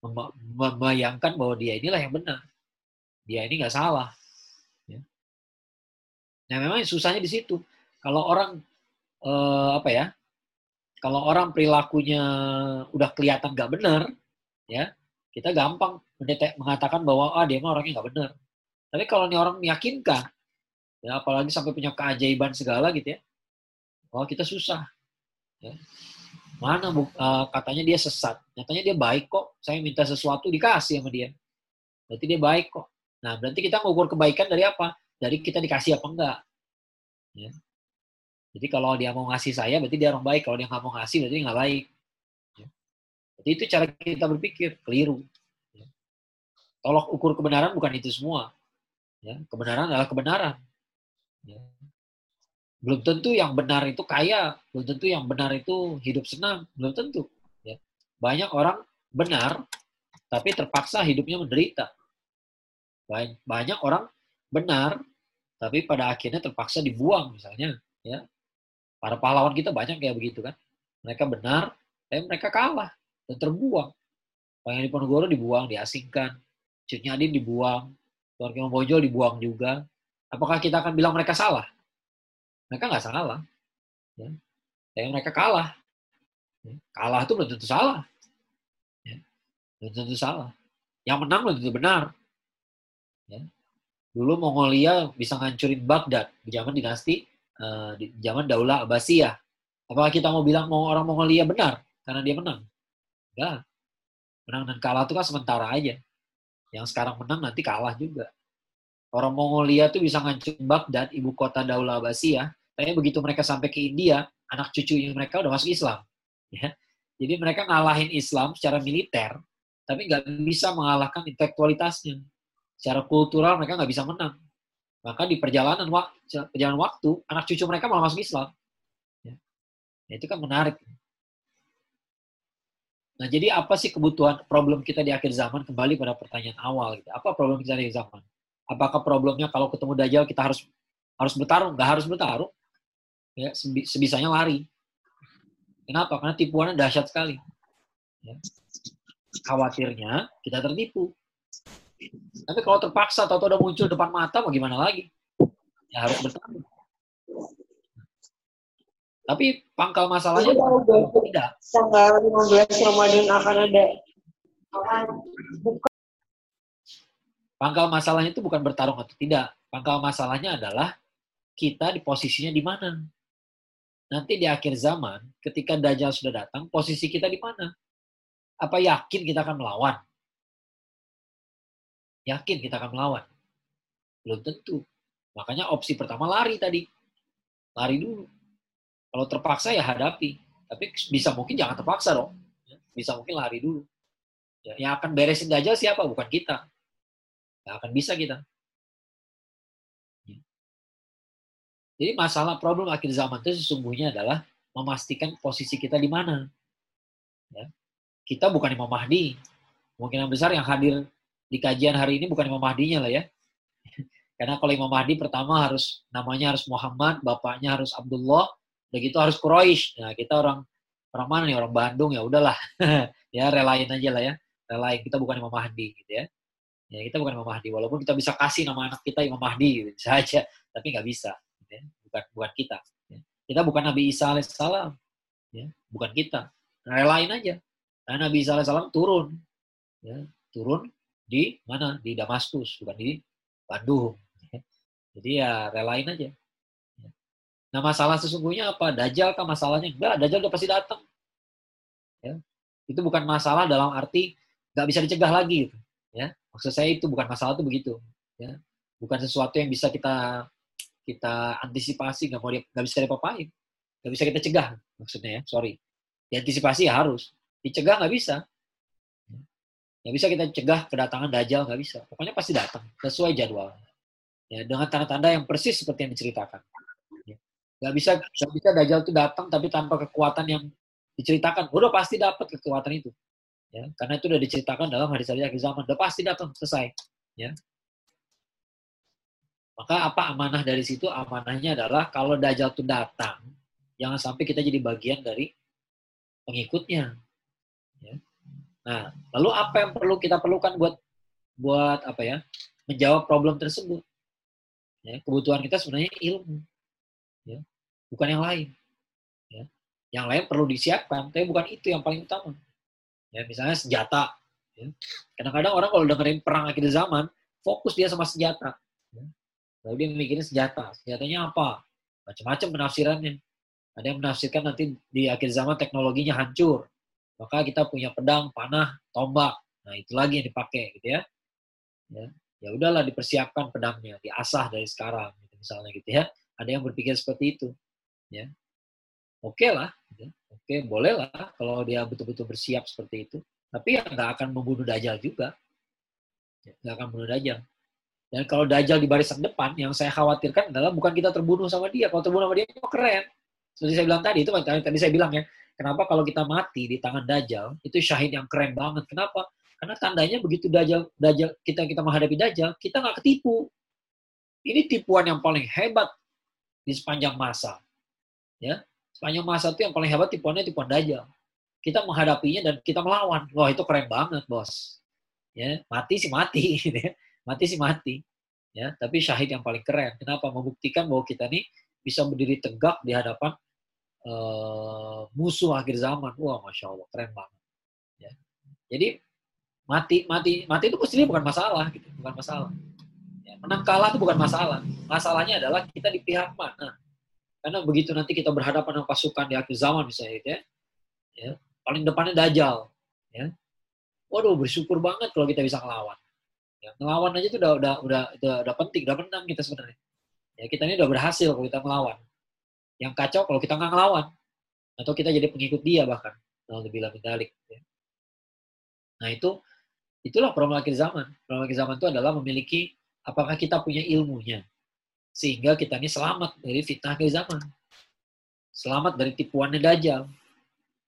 membayangkan bahwa dia inilah yang benar dia ini nggak salah ya. nah memang susahnya di situ kalau orang e, apa ya kalau orang perilakunya udah kelihatan nggak benar ya kita gampang mendetek, mengatakan bahwa ah dia mah orangnya nggak benar tapi kalau ini orang meyakinkan ya apalagi sampai punya keajaiban segala gitu ya oh kita susah Ya. Mana uh, katanya dia sesat, nyatanya dia baik kok. Saya minta sesuatu dikasih sama dia. Berarti dia baik kok. Nah, berarti kita ngukur kebaikan dari apa? Dari kita dikasih apa enggak. Ya. Jadi kalau dia mau ngasih saya, berarti dia orang baik. Kalau dia nggak mau ngasih, berarti nggak baik. Ya. Jadi itu cara kita berpikir, keliru. Ya. Tolok ukur kebenaran bukan itu semua. Ya. Kebenaran adalah kebenaran. Ya. Belum tentu yang benar itu kaya, belum tentu yang benar itu hidup senang, belum tentu. Ya. Banyak orang benar, tapi terpaksa hidupnya menderita. Banyak orang benar, tapi pada akhirnya terpaksa dibuang misalnya. Ya. Para pahlawan kita banyak kayak begitu kan. Mereka benar, tapi mereka kalah dan terbuang. Pangeran Diponegoro dibuang, diasingkan. Cut Nyadin dibuang. Kemang Bojol dibuang juga. Apakah kita akan bilang mereka salah? Mereka nggak salah. Ya. Mereka kalah. Ya. Kalah itu belum tentu salah. Ya. Belum tentu salah. Yang menang belum tentu benar. Ya. Dulu Mongolia bisa ngancurin Baghdad di zaman dinasti, uh, di zaman Daulah Abbasiyah. Apakah kita mau bilang mau orang Mongolia benar karena dia menang? Enggak. Menang dan kalah itu kan sementara aja. Yang sekarang menang nanti kalah juga. Orang Mongolia tuh bisa ngancurin Baghdad, ibu kota Daulah Abbasiyah, tapi begitu mereka sampai ke India, anak cucunya mereka udah masuk Islam. Ya. Jadi mereka ngalahin Islam secara militer, tapi nggak bisa mengalahkan intelektualitasnya. Secara kultural mereka nggak bisa menang. Maka di perjalanan, waktu, perjalanan waktu, anak cucu mereka malah masuk Islam. Ya. Nah, itu kan menarik. Nah, jadi apa sih kebutuhan problem kita di akhir zaman? Kembali pada pertanyaan awal. Gitu. Apa problem kita di akhir zaman? Apakah problemnya kalau ketemu Dajjal kita harus harus bertarung? Nggak harus bertarung ya sebisanya lari. Kenapa? Karena tipuannya dahsyat sekali. Ya. Khawatirnya kita tertipu. Tapi kalau terpaksa atau udah muncul depan mata, mau gimana lagi? Ya harus bertahan. Tapi pangkal masalahnya tidak. Tanggal 15 Ramadan akan ada Pangkal masalahnya itu bukan bertarung atau tidak. Pangkal masalahnya adalah kita di posisinya di mana nanti di akhir zaman, ketika Dajjal sudah datang, posisi kita di mana? Apa yakin kita akan melawan? Yakin kita akan melawan? Belum tentu. Makanya opsi pertama lari tadi. Lari dulu. Kalau terpaksa ya hadapi. Tapi bisa mungkin jangan terpaksa dong. Bisa mungkin lari dulu. Ya, yang akan beresin Dajjal siapa? Bukan kita. Yang akan bisa kita. Ya. Jadi masalah problem akhir zaman itu sesungguhnya adalah memastikan posisi kita di mana. Ya. Kita bukan Imam Mahdi. Kemungkinan besar yang hadir di kajian hari ini bukan Imam Mahdinya lah ya. [LAUGHS] Karena kalau Imam Mahdi pertama harus namanya harus Muhammad, bapaknya harus Abdullah, udah gitu harus Quraisy. Nah, kita orang orang mana nih? Orang Bandung ya udahlah. [LAUGHS] ya relain aja lah ya. Relain kita bukan Imam Mahdi gitu ya. Ya kita bukan Imam Mahdi walaupun kita bisa kasih nama anak kita Imam Mahdi gitu bisa tapi nggak bisa ya. Bukan bukan kita. Ya. Kita bukan Nabi Isa alaihissalam. Ya, bukan kita. Relain aja. Karena Nabi Isa alaihissalam turun. Ya, turun di mana? Di Damaskus, bukan di Bandung. Jadi ya relain aja. Nah masalah sesungguhnya apa? Dajjal kan masalahnya? Enggak, Dajjal udah pasti datang. Ya. Itu bukan masalah dalam arti nggak bisa dicegah lagi. Gitu. Ya. Maksud saya itu bukan masalah itu begitu. Ya. Bukan sesuatu yang bisa kita kita antisipasi, nggak mau nggak bisa dipapain, nggak bisa kita cegah maksudnya ya. Sorry, diantisipasi ya harus, dicegah nggak bisa. Nggak bisa kita cegah kedatangan Dajjal nggak bisa. Pokoknya pasti datang sesuai jadwal ya dengan tanda-tanda yang persis seperti yang diceritakan. Ya. Gak bisa gak bisa Dajjal itu datang tapi tanpa kekuatan yang diceritakan. Udah pasti dapat kekuatan itu. Ya, karena itu udah diceritakan dalam hadis-hadis akhir zaman. Udah pasti datang selesai. Ya. Maka apa amanah dari situ? Amanahnya adalah kalau Dajjal itu datang, jangan sampai kita jadi bagian dari pengikutnya. Ya. Nah, lalu apa yang perlu kita perlukan buat buat apa ya? Menjawab problem tersebut. Ya, kebutuhan kita sebenarnya ilmu, ya, bukan yang lain. Ya. Yang lain perlu disiapkan, tapi bukan itu yang paling utama. Ya, misalnya senjata. Ya. Kadang-kadang orang kalau dengerin perang akhir zaman, fokus dia sama senjata. Ya. Lalu dia mikirin senjata. Senjatanya apa? Macam-macam penafsirannya. Ada yang menafsirkan nanti di akhir zaman teknologinya hancur. Maka kita punya pedang, panah, tombak. Nah, itu lagi yang dipakai gitu ya. ya ya udahlah dipersiapkan pedangnya, diasah dari sekarang, gitu, misalnya gitu ya. Ada yang berpikir seperti itu, ya. Oke okay lah, gitu. oke okay, boleh lah kalau dia betul-betul bersiap seperti itu. Tapi ya nggak akan membunuh Dajjal juga, ya, nggak akan membunuh Dajjal. Dan kalau Dajjal di barisan depan, yang saya khawatirkan adalah bukan kita terbunuh sama dia. Kalau terbunuh sama dia, itu keren. Seperti saya bilang tadi, itu tadi, tadi saya bilang ya, kenapa kalau kita mati di tangan Dajjal, itu syahid yang keren banget. Kenapa? Karena tandanya begitu dajjal, dajjal kita kita menghadapi dajjal, kita nggak ketipu. Ini tipuan yang paling hebat di sepanjang masa. Ya, sepanjang masa itu yang paling hebat tipuannya tipuan dajjal. Kita menghadapinya dan kita melawan. Wah itu keren banget bos. Ya, mati sih mati, [LAUGHS] gitu ya. mati sih mati. Ya, tapi syahid yang paling keren. Kenapa? Membuktikan bahwa kita nih bisa berdiri tegak di hadapan uh, musuh akhir zaman. Wah, masya Allah, keren banget. Ya. Jadi mati mati mati itu mestinya bukan masalah gitu bukan masalah ya, menang kalah itu bukan masalah masalahnya adalah kita di pihak mana karena begitu nanti kita berhadapan dengan pasukan di akhir zaman misalnya gitu ya, ya paling depannya dajjal ya waduh bersyukur banget kalau kita bisa ngelawan ya, ngelawan aja itu udah udah udah udah, udah penting udah menang kita sebenarnya ya kita ini udah berhasil kalau kita melawan yang kacau kalau kita nggak ngelawan atau kita jadi pengikut dia bahkan kalau lebih lebih ya. nah itu Itulah problem akhir zaman. Problem akhir zaman itu adalah memiliki apakah kita punya ilmunya. Sehingga kita ini selamat dari fitnah akhir zaman. Selamat dari tipuannya Dajjal.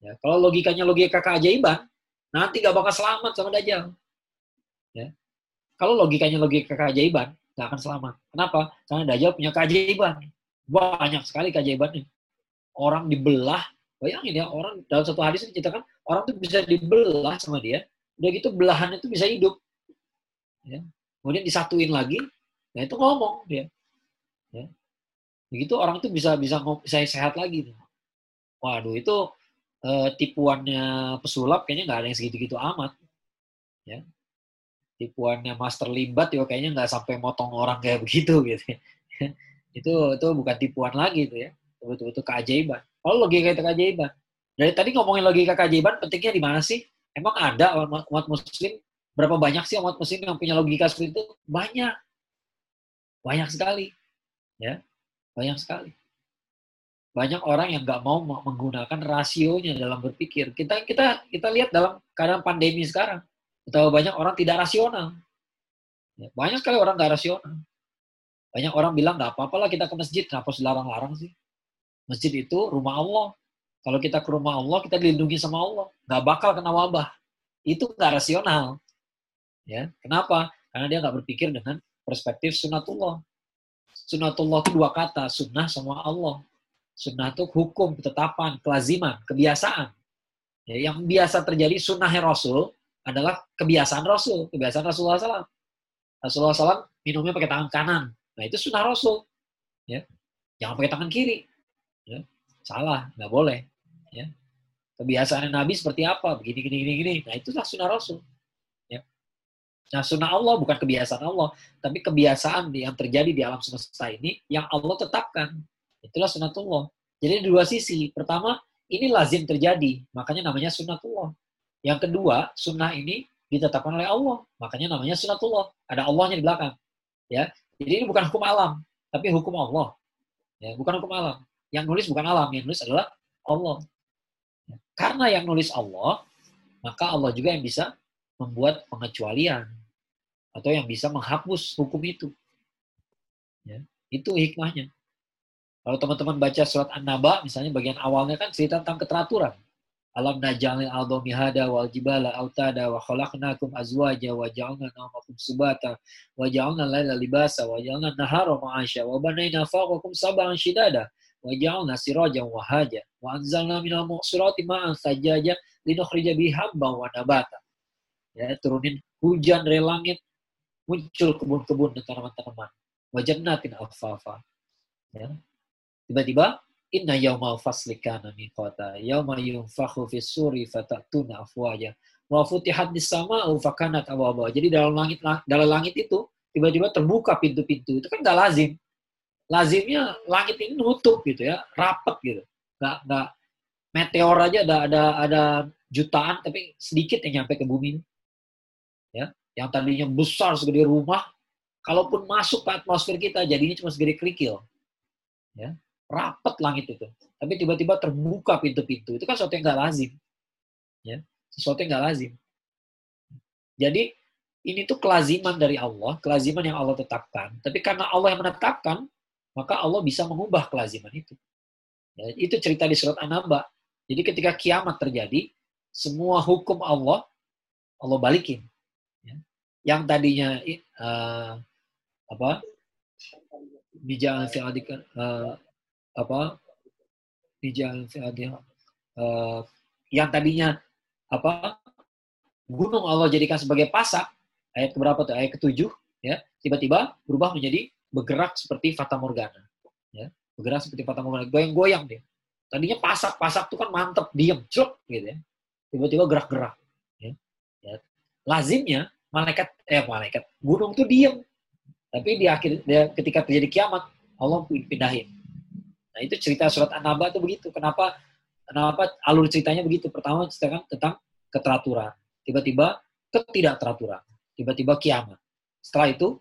Ya, kalau logikanya logika keajaiban, nanti gak bakal selamat sama Dajjal. Ya. Kalau logikanya logika keajaiban, gak akan selamat. Kenapa? Karena Dajjal punya keajaiban. Banyak sekali keajaibannya. Orang dibelah, bayangin ya, orang dalam satu hadis diceritakan, orang tuh bisa dibelah sama dia, udah gitu belahan itu bisa hidup ya. kemudian disatuin lagi nah itu ngomong ya. Begitu orang itu bisa bisa bisa sehat lagi waduh itu eh, tipuannya pesulap kayaknya nggak ada yang segitu-gitu amat ya tipuannya master limbat ya kayaknya nggak sampai motong orang kayak begitu gitu [LAUGHS] itu itu bukan tipuan lagi itu ya betul-betul keajaiban kalau logika itu keajaiban dari tadi ngomongin logika keajaiban pentingnya di mana sih Emang ada umat muslim? Berapa banyak sih umat muslim yang punya logika seperti itu? Banyak. Banyak sekali. Ya, banyak sekali. Banyak orang yang nggak mau menggunakan rasionya dalam berpikir. Kita kita kita lihat dalam keadaan pandemi sekarang, betapa banyak orang tidak rasional. Ya, banyak sekali orang nggak rasional. Banyak orang bilang nggak apa-apalah kita ke masjid, kenapa dilarang-larang sih? Masjid itu rumah Allah. Kalau kita ke rumah Allah, kita dilindungi sama Allah. Nggak bakal kena wabah. Itu nggak rasional. Ya, kenapa? Karena dia nggak berpikir dengan perspektif sunatullah. Sunatullah itu dua kata, sunnah sama Allah. Sunnah itu hukum, ketetapan, kelaziman, kebiasaan. Ya, yang biasa terjadi sunnah Rasul adalah kebiasaan Rasul, kebiasaan Rasulullah SAW. Rasulullah SAW minumnya pakai tangan kanan. Nah itu sunnah Rasul. Ya. Jangan pakai tangan kiri. Ya. Salah, nggak boleh. Ya. Kebiasaan Nabi seperti apa? Begini, gini, gini, gini. Nah itulah sunnah Rasul. Nah, sunnah Allah bukan kebiasaan Allah, tapi kebiasaan yang terjadi di alam semesta ini yang Allah tetapkan. Itulah sunnatullah. Jadi dua sisi. Pertama, ini lazim terjadi, makanya namanya sunnatullah. Yang kedua, sunnah ini ditetapkan oleh Allah, makanya namanya sunnatullah. Ada Allahnya di belakang. Ya, jadi ini bukan hukum alam, tapi hukum Allah. Ya, bukan hukum alam. Yang nulis bukan alam, yang nulis adalah Allah. Karena yang nulis Allah, maka Allah juga yang bisa membuat pengecualian atau yang bisa menghapus hukum itu. Ya, itu hikmahnya. Kalau teman-teman baca surat An-Naba, misalnya bagian awalnya kan cerita tentang keteraturan. Alam najalil ardo mihada wal jibala autada wa khalaqnakum azwaja wa ja'alna nawmakum subata wa ja'alna laila libasa wa ja'alna nahara ma'asya wa banayna fawqakum sab'an shidada wa ja'alna sirajan wa haja wa anzalna minal mu'sirati ma'an sajaja linukhrija bihabba wa nabata ya turunin hujan dari langit muncul kebun-kebun dan tanaman-tanaman. Wajannatin alfafa. Ya. Tiba-tiba, inna yaumal fasli kana miqata. Yauma yunfakhu fis suri fatatuna afwaja. Wa futihat sama fakanat awaba. Jadi dalam langit dalam langit itu tiba-tiba terbuka pintu-pintu. Itu kan nggak lazim. Lazimnya langit ini nutup gitu ya, rapet gitu. Nggak nggak meteor aja ada ada ada jutaan tapi sedikit yang nyampe ke bumi. Ya, yang tadinya besar segede rumah, kalaupun masuk ke atmosfer kita jadinya cuma segede kerikil. Ya, rapet langit itu. Tapi tiba-tiba terbuka pintu-pintu. Itu kan sesuatu yang nggak lazim. Ya, sesuatu yang nggak lazim. Jadi ini tuh kelaziman dari Allah, kelaziman yang Allah tetapkan. Tapi karena Allah yang menetapkan, maka Allah bisa mengubah kelaziman itu. Ya, itu cerita di surat An-Naba. Jadi ketika kiamat terjadi, semua hukum Allah Allah balikin yang tadinya uh, apa? Bijaan fi uh, apa? Bijaan fi uh, yang tadinya apa? Gunung Allah jadikan sebagai pasak ayat keberapa tuh? Ayat ketujuh ya. Tiba-tiba berubah menjadi bergerak seperti fata morgana ya. Bergerak seperti fata morgana goyang-goyang dia. Tadinya pasak-pasak tuh kan mantep diem cuk gitu ya. Tiba-tiba gerak-gerak ya. ya. Lazimnya malaikat eh malaikat gunung tuh diem. Tapi di akhir ketika terjadi kiamat Allah pindahin. Nah itu cerita surat an-naba itu begitu. Kenapa kenapa alur ceritanya begitu? Pertama ceritakan tentang keteraturan. Tiba-tiba ketidakteraturan. Tiba-tiba kiamat. Setelah itu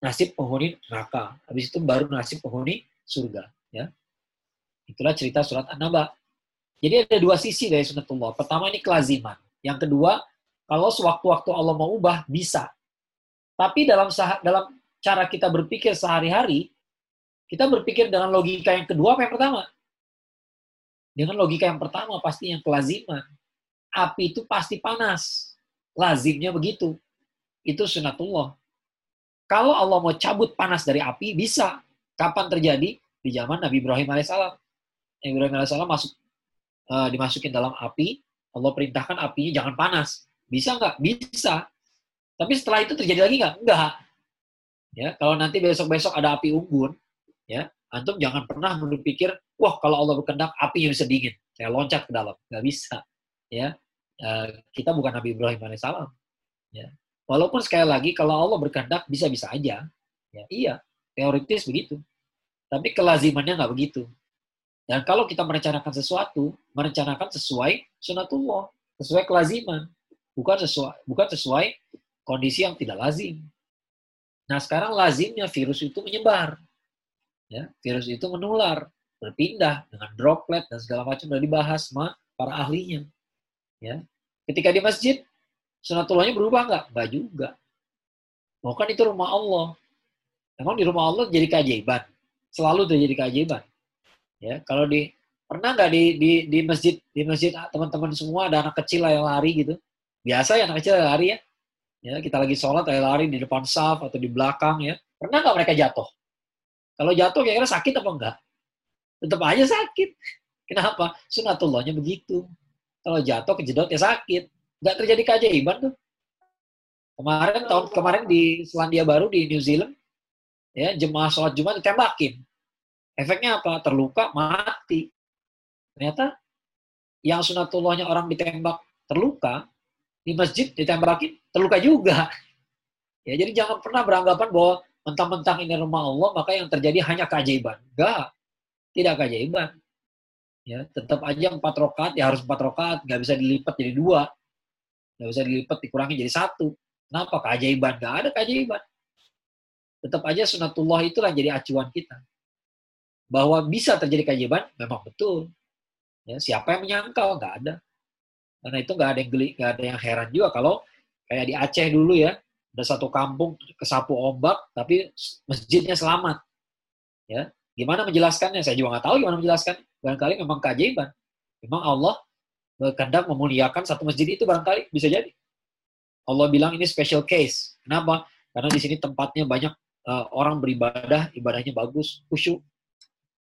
nasib penghuni neraka. Habis itu baru nasib penghuni surga ya. Itulah cerita surat an-naba. Jadi ada dua sisi dari sunatullah. Pertama ini kelaziman. Yang kedua kalau sewaktu-waktu Allah mau ubah, bisa. Tapi dalam dalam cara kita berpikir sehari-hari, kita berpikir dengan logika yang kedua apa yang pertama? Dengan logika yang pertama pasti yang kelaziman. Api itu pasti panas. Lazimnya begitu. Itu sunatullah. Kalau Allah mau cabut panas dari api, bisa. Kapan terjadi? Di zaman Nabi Ibrahim alaihissalam. Nabi Ibrahim alaihissalam masuk, uh, dimasukin dalam api, Allah perintahkan apinya jangan panas. Bisa nggak? Bisa. Tapi setelah itu terjadi lagi nggak? Enggak. Ya, kalau nanti besok-besok ada api unggun, ya, antum jangan pernah berpikir, wah kalau Allah berkehendak apinya bisa dingin, saya loncat ke dalam, nggak bisa. Ya, uh, kita bukan Nabi Ibrahim alaihissalam. Ya, walaupun sekali lagi kalau Allah berkehendak bisa-bisa aja, ya, iya, teoritis begitu. Tapi kelazimannya nggak begitu. Dan kalau kita merencanakan sesuatu, merencanakan sesuai sunatullah, sesuai kelaziman bukan sesuai bukan sesuai kondisi yang tidak lazim. Nah, sekarang lazimnya virus itu menyebar. Ya, virus itu menular, berpindah dengan droplet dan segala macam sudah dibahas sama para ahlinya. Ya. Ketika di masjid, sunatullahnya berubah nggak? Nggak juga. Oh kan itu rumah Allah. Emang di rumah Allah jadi keajaiban. Selalu terjadi keajaiban. Ya, kalau di pernah nggak di, di di masjid di masjid teman-teman semua ada anak kecil yang lari gitu? Biasa ya anak kecil yang lari ya. Ya, kita lagi sholat kayak lari di depan saf atau di belakang ya. Pernah nggak mereka jatuh? Kalau jatuh kira-kira sakit apa enggak? Tetap aja sakit. [LAUGHS] Kenapa? Sunatullahnya begitu. Kalau jatuh kejedot ya sakit. Nggak terjadi keajaiban tuh. Kemarin tahun kemarin di Selandia Baru di New Zealand, ya jemaah sholat Jumat ditembakin. Efeknya apa? Terluka, mati. Ternyata yang sunatullahnya orang ditembak terluka, di masjid ditembakin, terluka juga. Ya, jadi jangan pernah beranggapan bahwa mentang-mentang ini rumah Allah, maka yang terjadi hanya keajaiban. Enggak, tidak keajaiban. Ya, tetap aja empat rokat, ya harus empat rokat, nggak bisa dilipat jadi dua, nggak bisa dilipat dikurangi jadi satu. Kenapa? Keajaiban. Nggak ada keajaiban. Tetap aja sunatullah itulah jadi acuan kita. Bahwa bisa terjadi keajaiban, memang betul. Ya, siapa yang menyangkal? Nggak ada. Karena itu nggak ada yang geli, nggak ada yang heran juga kalau kayak di Aceh dulu ya, ada satu kampung kesapu ombak, tapi masjidnya selamat. Ya, gimana menjelaskannya? Saya juga nggak tahu gimana menjelaskan. Barangkali memang keajaiban. Memang Allah berkehendak memuliakan satu masjid itu barangkali bisa jadi. Allah bilang ini special case. Kenapa? Karena di sini tempatnya banyak uh, orang beribadah, ibadahnya bagus, khusyuk.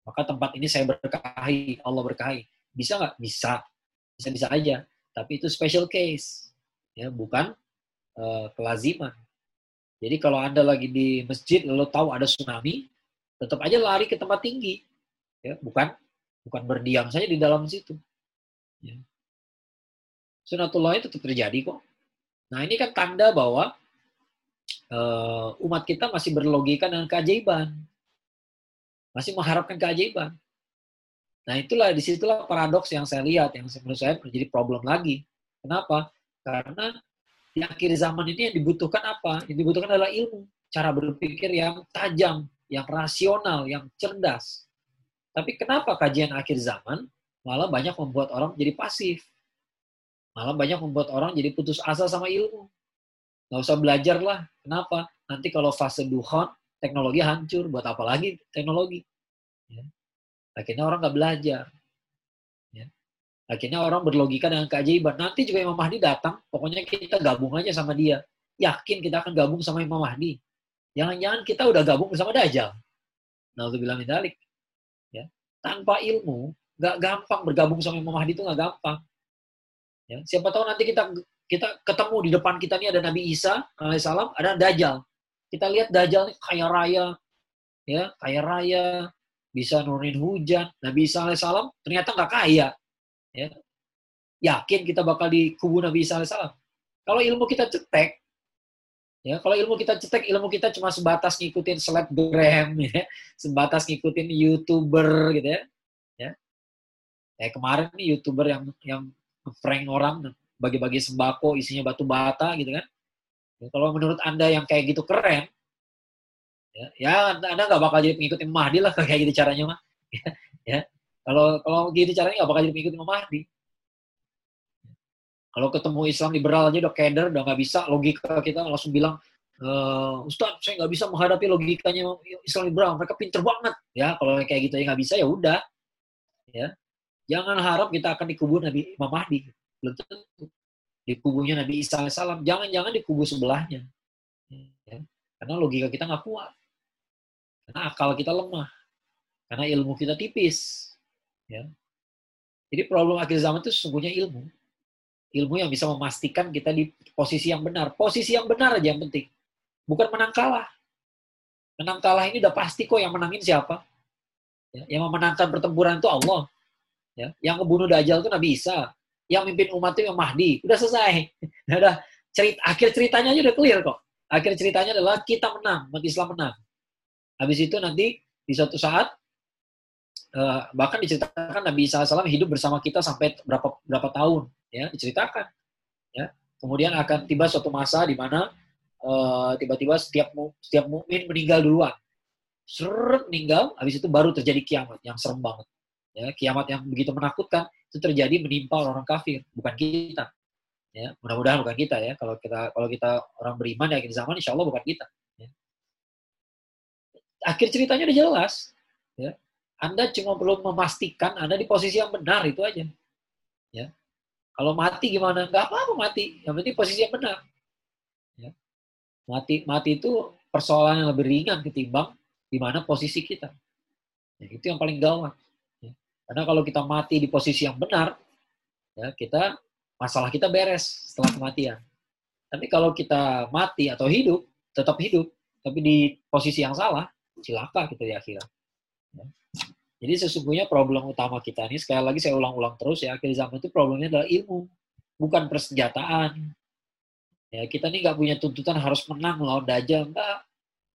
Maka tempat ini saya berkahi, Allah berkahi. Bisa nggak? Bisa. Bisa-bisa aja. Tapi itu special case. Ya, bukan uh, kelaziman. Jadi kalau Anda lagi di masjid lalu tahu ada tsunami, tetap aja lari ke tempat tinggi. Ya, bukan bukan berdiam saja di dalam situ. Ya. Sunatullah itu tetap terjadi kok. Nah ini kan tanda bahwa uh, umat kita masih berlogika dengan keajaiban. Masih mengharapkan keajaiban. Nah itulah, di situlah paradoks yang saya lihat, yang menurut saya menjadi problem lagi. Kenapa? Karena di akhir zaman ini yang dibutuhkan apa? Yang dibutuhkan adalah ilmu. Cara berpikir yang tajam, yang rasional, yang cerdas. Tapi kenapa kajian akhir zaman malah banyak membuat orang jadi pasif? Malah banyak membuat orang jadi putus asa sama ilmu. Nggak usah belajar lah. Kenapa? Nanti kalau fase duhon, teknologi hancur. Buat apa lagi teknologi? Ya. Akhirnya orang nggak belajar. Ya. Akhirnya orang berlogika dengan keajaiban. Nanti juga Imam Mahdi datang, pokoknya kita gabung aja sama dia. Yakin kita akan gabung sama Imam Mahdi. Jangan-jangan kita udah gabung bersama Dajjal. Nah, untuk bilang medalik. Ya. Tanpa ilmu, nggak gampang bergabung sama Imam Mahdi itu nggak gampang. Ya, siapa tahu nanti kita kita ketemu di depan kita ini ada Nabi Isa alaihissalam, ada Dajjal. Kita lihat Dajjal ini kaya raya, ya kaya raya, bisa nurunin hujan. Nabi Isa alaihissalam ternyata nggak kaya. Ya. Yakin kita bakal di kubu Nabi Isa alaihissalam. Kalau ilmu kita cetek, ya kalau ilmu kita cetek, ilmu kita cuma sebatas ngikutin selebgram, [LAUGHS] ya, sebatas ngikutin youtuber gitu ya. Ya, kayak kemarin nih youtuber yang yang prank orang bagi-bagi sembako isinya batu bata gitu kan ya, kalau menurut anda yang kayak gitu keren ya, ya anda nggak bakal jadi pengikut Imam Mahdi lah [LAUGHS] kayak gitu caranya mah [LAUGHS] ya, kalau kalau gitu caranya nggak bakal jadi pengikut Imam Mahdi kalau ketemu Islam liberal aja udah keder udah nggak bisa logika kita langsung bilang Uh, Ustaz, saya nggak bisa menghadapi logikanya Islam liberal. Mereka pinter banget, ya. Kalau kayak gitu ya nggak bisa ya udah, ya. Jangan harap kita akan dikubur Nabi Imam Mahdi. Belum tentu. Di kubunya Nabi Isa AS. Jangan-jangan di kubu sebelahnya. Ya. Karena logika kita nggak kuat. Karena akal kita lemah. Karena ilmu kita tipis. Ya. Jadi problem akhir zaman itu sesungguhnya ilmu. Ilmu yang bisa memastikan kita di posisi yang benar. Posisi yang benar aja yang penting. Bukan menang kalah. Menang kalah ini udah pasti kok yang menangin siapa. Ya, yang memenangkan pertempuran itu Allah. Ya, yang ngebunuh Dajjal itu Nabi Isa. Yang mimpin umat itu yang Mahdi. Udah selesai. [LAUGHS] udah cerita, akhir ceritanya aja udah clear kok. Akhir ceritanya adalah kita menang, umat Islam menang. Habis itu nanti di suatu saat uh, bahkan diceritakan Nabi Isa SAW hidup bersama kita sampai berapa berapa tahun, ya diceritakan. Ya, kemudian akan tiba suatu masa di mana uh, tiba-tiba setiap setiap mukmin meninggal duluan. seret meninggal, habis itu baru terjadi kiamat yang serem banget. Ya, kiamat yang begitu menakutkan itu terjadi menimpa orang, -orang kafir, bukan kita. Ya, mudah-mudahan bukan kita ya. Kalau kita kalau kita orang beriman ya di zaman insya Allah bukan kita. Ya. Akhir ceritanya udah jelas. Ya. Anda cuma perlu memastikan Anda di posisi yang benar itu aja. Ya. Kalau mati gimana? Gak apa-apa mati. Yang penting posisi yang benar. Ya. Mati mati itu persoalan yang lebih ringan ketimbang di mana posisi kita. Ya, itu yang paling gawat. Ya. Karena kalau kita mati di posisi yang benar, ya kita masalah kita beres setelah kematian. Tapi kalau kita mati atau hidup, tetap hidup, tapi di posisi yang salah, cilaka kita di akhirat. Ya. Jadi sesungguhnya problem utama kita ini, sekali lagi saya ulang-ulang terus ya, akhir zaman itu problemnya adalah ilmu, bukan persenjataan. Ya, kita ini nggak punya tuntutan harus menang melawan dajjal, enggak.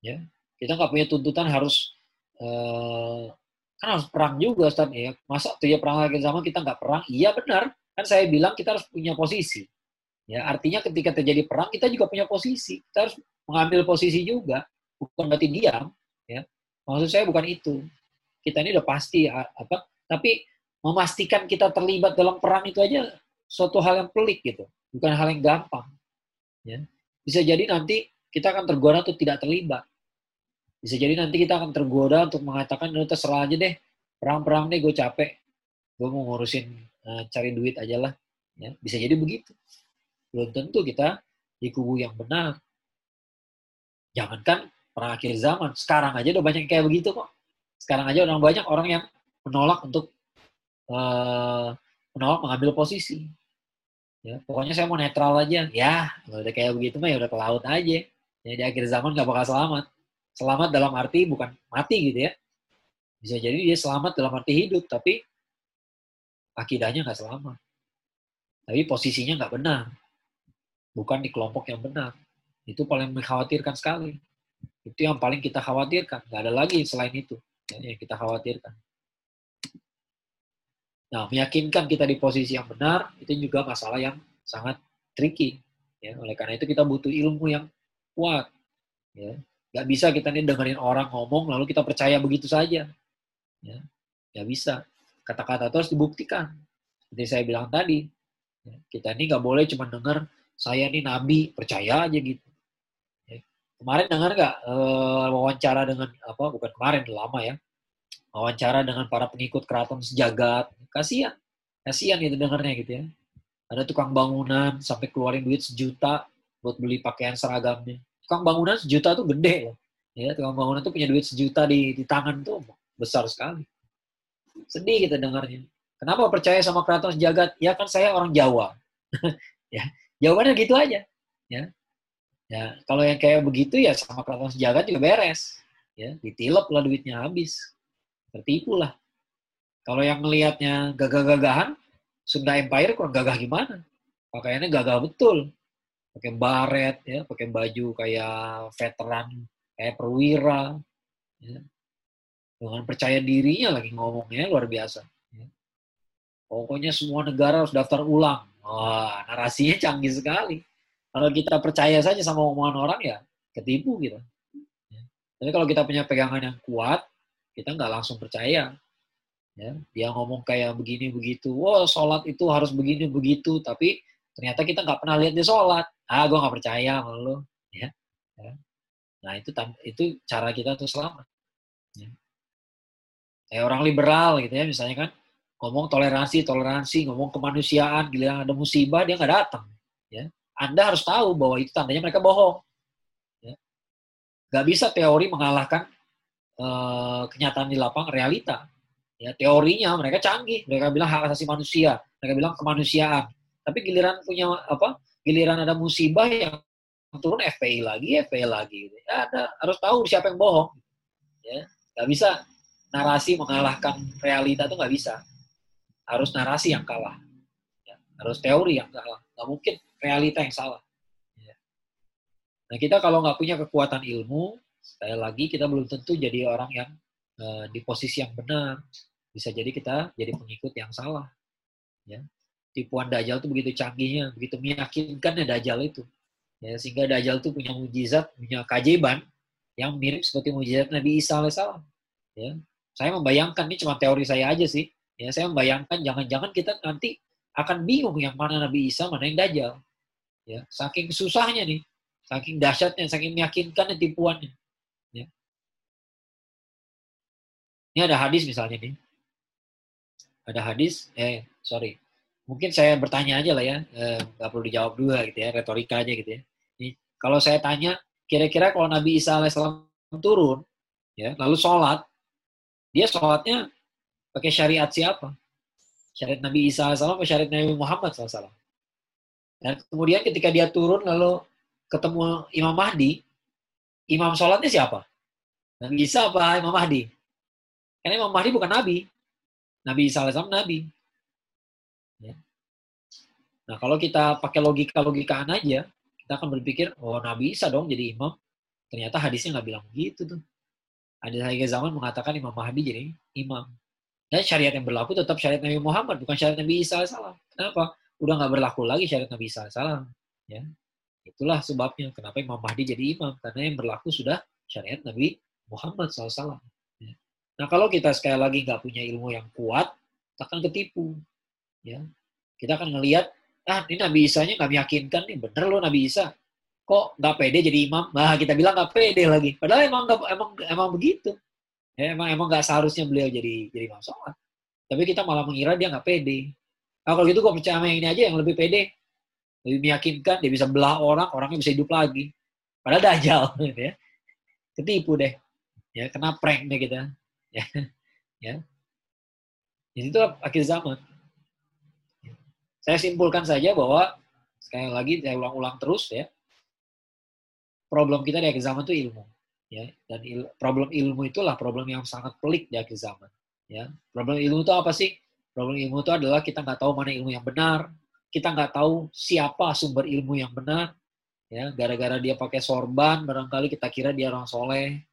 Ya, kita nggak punya tuntutan harus uh, kan harus perang juga Ustaz ya. Masa tuh ya perang akhir zaman kita nggak perang? Iya benar. Kan saya bilang kita harus punya posisi. Ya, artinya ketika terjadi perang kita juga punya posisi. Kita harus mengambil posisi juga, bukan berarti diam, ya. Maksud saya bukan itu. Kita ini udah pasti apa, tapi memastikan kita terlibat dalam perang itu aja suatu hal yang pelik gitu, bukan hal yang gampang. Ya. Bisa jadi nanti kita akan tergoda untuk tidak terlibat. Bisa jadi nanti kita akan tergoda untuk mengatakan, udah terserah aja deh, perang-perang deh, gue capek. Gue mau ngurusin uh, cari duit aja lah. Ya, bisa jadi begitu. Belum tentu kita di kubu yang benar. Jangankan perang akhir zaman, sekarang aja udah banyak kayak begitu kok. Sekarang aja orang banyak orang yang menolak untuk uh, menolak mengambil posisi. Ya, pokoknya saya mau netral aja. Ya, udah kayak begitu mah ya udah ke laut aja. Ya, di akhir zaman gak bakal selamat. Selamat dalam arti bukan mati gitu ya. Bisa jadi dia selamat dalam arti hidup, tapi akidahnya nggak selamat. Tapi posisinya nggak benar. Bukan di kelompok yang benar. Itu paling mengkhawatirkan sekali. Itu yang paling kita khawatirkan. Nggak ada lagi selain itu ya, yang kita khawatirkan. Nah, meyakinkan kita di posisi yang benar, itu juga masalah yang sangat tricky. Ya, oleh karena itu kita butuh ilmu yang kuat. Ya. Gak bisa kita nih dengerin orang ngomong lalu kita percaya begitu saja. Ya, gak bisa. Kata-kata itu harus dibuktikan. Seperti saya bilang tadi, ya, kita ini gak boleh cuma denger saya ini nabi percaya aja gitu. Kemarin dengar nggak e, wawancara dengan apa? Bukan kemarin, lama ya. Wawancara dengan para pengikut keraton sejagat. Kasihan, kasihan itu dengarnya gitu ya. Ada tukang bangunan sampai keluarin duit sejuta buat beli pakaian seragamnya tukang bangunan sejuta tuh gede loh. Ya, tukang bangunan tuh punya duit sejuta di, di tangan tuh besar sekali. Sedih kita dengarnya. Kenapa percaya sama keraton sejagat? Ya kan saya orang Jawa. [LAUGHS] ya, jawabannya gitu aja. Ya. Ya, kalau yang kayak begitu ya sama keraton sejagat juga beres. Ya, ditilep lah duitnya habis. Tertipu lah. Kalau yang melihatnya gagah-gagahan, Sunda Empire kurang gagah gimana? Pakaiannya gagah betul pakai baret ya pakai baju kayak veteran kayak perwira ya. dengan percaya dirinya lagi ngomongnya luar biasa ya. pokoknya semua negara harus daftar ulang wah narasinya canggih sekali kalau kita percaya saja sama omongan orang ya ketipu kita. Ya. tapi kalau kita punya pegangan yang kuat kita nggak langsung percaya. Ya dia ngomong kayak begini begitu. Wah sholat itu harus begini begitu. Tapi ternyata kita nggak pernah lihat dia sholat. Ah gue nggak percaya sama lo ya, ya. nah itu itu cara kita tuh selamat. Ya. kayak orang liberal gitu ya misalnya kan ngomong toleransi toleransi ngomong kemanusiaan gila ada musibah dia nggak datang. Ya anda harus tahu bahwa itu tandanya mereka bohong ya. nggak bisa teori mengalahkan uh, kenyataan di lapang realita ya teorinya mereka canggih mereka bilang hak asasi manusia mereka bilang kemanusiaan tapi giliran punya apa giliran ada musibah yang turun FPI lagi, FPI lagi. Ya, ada harus tahu siapa yang bohong. Ya, nggak bisa narasi mengalahkan realita itu nggak bisa. Harus narasi yang kalah. Ya, harus teori yang kalah. Nggak mungkin realita yang salah. Ya. Nah kita kalau nggak punya kekuatan ilmu, sekali lagi kita belum tentu jadi orang yang uh, di posisi yang benar. Bisa jadi kita jadi pengikut yang salah. Ya tipuan Dajjal itu begitu canggihnya, begitu meyakinkan ya Dajjal itu. Ya, sehingga Dajjal itu punya mujizat, punya keajaiban, yang mirip seperti mujizat Nabi Isa alaihissalam. Ya, saya membayangkan ini cuma teori saya aja sih. Ya, saya membayangkan jangan-jangan kita nanti akan bingung yang mana Nabi Isa, mana yang Dajjal. Ya, saking susahnya nih, saking dahsyatnya, saking meyakinkan tipuannya. Ya. Ini ada hadis misalnya nih. Ada hadis, eh sorry, mungkin saya bertanya aja lah ya, eh, nggak perlu dijawab dua gitu ya, retorika aja gitu ya. Ini, kalau saya tanya, kira-kira kalau Nabi Isa alaihissalam turun, ya, lalu sholat, dia sholatnya pakai syariat siapa? Syariat Nabi Isa alaihissalam atau syariat Nabi Muhammad SAW? Dan kemudian ketika dia turun lalu ketemu Imam Mahdi, imam sholatnya siapa? Nabi Isa apa Imam Mahdi? Karena Imam Mahdi bukan Nabi. Nabi Isa alaihissalam Nabi. Ya. Nah kalau kita pakai logika-logikaan aja, kita akan berpikir, oh Nabi Isa dong jadi imam. Ternyata hadisnya nggak bilang begitu tuh. Ada akhir zaman mengatakan Imam Mahdi jadi imam. Dan syariat yang berlaku tetap syariat Nabi Muhammad, bukan syariat Nabi Isa alaihissalam. Kenapa? Udah nggak berlaku lagi syariat Nabi alaihissalam. Ya. Itulah sebabnya kenapa Imam Mahdi jadi imam. Karena yang berlaku sudah syariat Nabi Muhammad SAW. Ya. Nah kalau kita sekali lagi nggak punya ilmu yang kuat, kita akan ketipu. Ya. Kita akan ngelihat, ah ini Nabi Isa-nya nggak meyakinkan nih, bener loh Nabi Isa. Kok nggak pede jadi imam? Nah kita bilang nggak pede lagi. Padahal emang gak, emang emang begitu. Ya, emang emang nggak seharusnya beliau jadi jadi imam sholat. Tapi kita malah mengira dia nggak pede. Nah kalau gitu gue percaya sama yang ini aja yang lebih pede. Lebih meyakinkan dia bisa belah orang orangnya bisa hidup lagi. Padahal dajal [LAUGHS] gitu ya. Ketipu deh. Ya kena prank deh kita. Ya [LAUGHS] ya. Jadi itu akhir zaman. Saya simpulkan saja bahwa sekali lagi saya ulang-ulang terus ya. Problem kita di akhir zaman itu ilmu ya. Dan il, problem ilmu itulah problem yang sangat pelik di akhir zaman ya. Problem ilmu itu apa sih problem ilmu itu adalah kita nggak tahu mana ilmu yang benar kita nggak tahu siapa sumber ilmu yang benar ya. Gara-gara dia pakai sorban barangkali kita kira dia orang soleh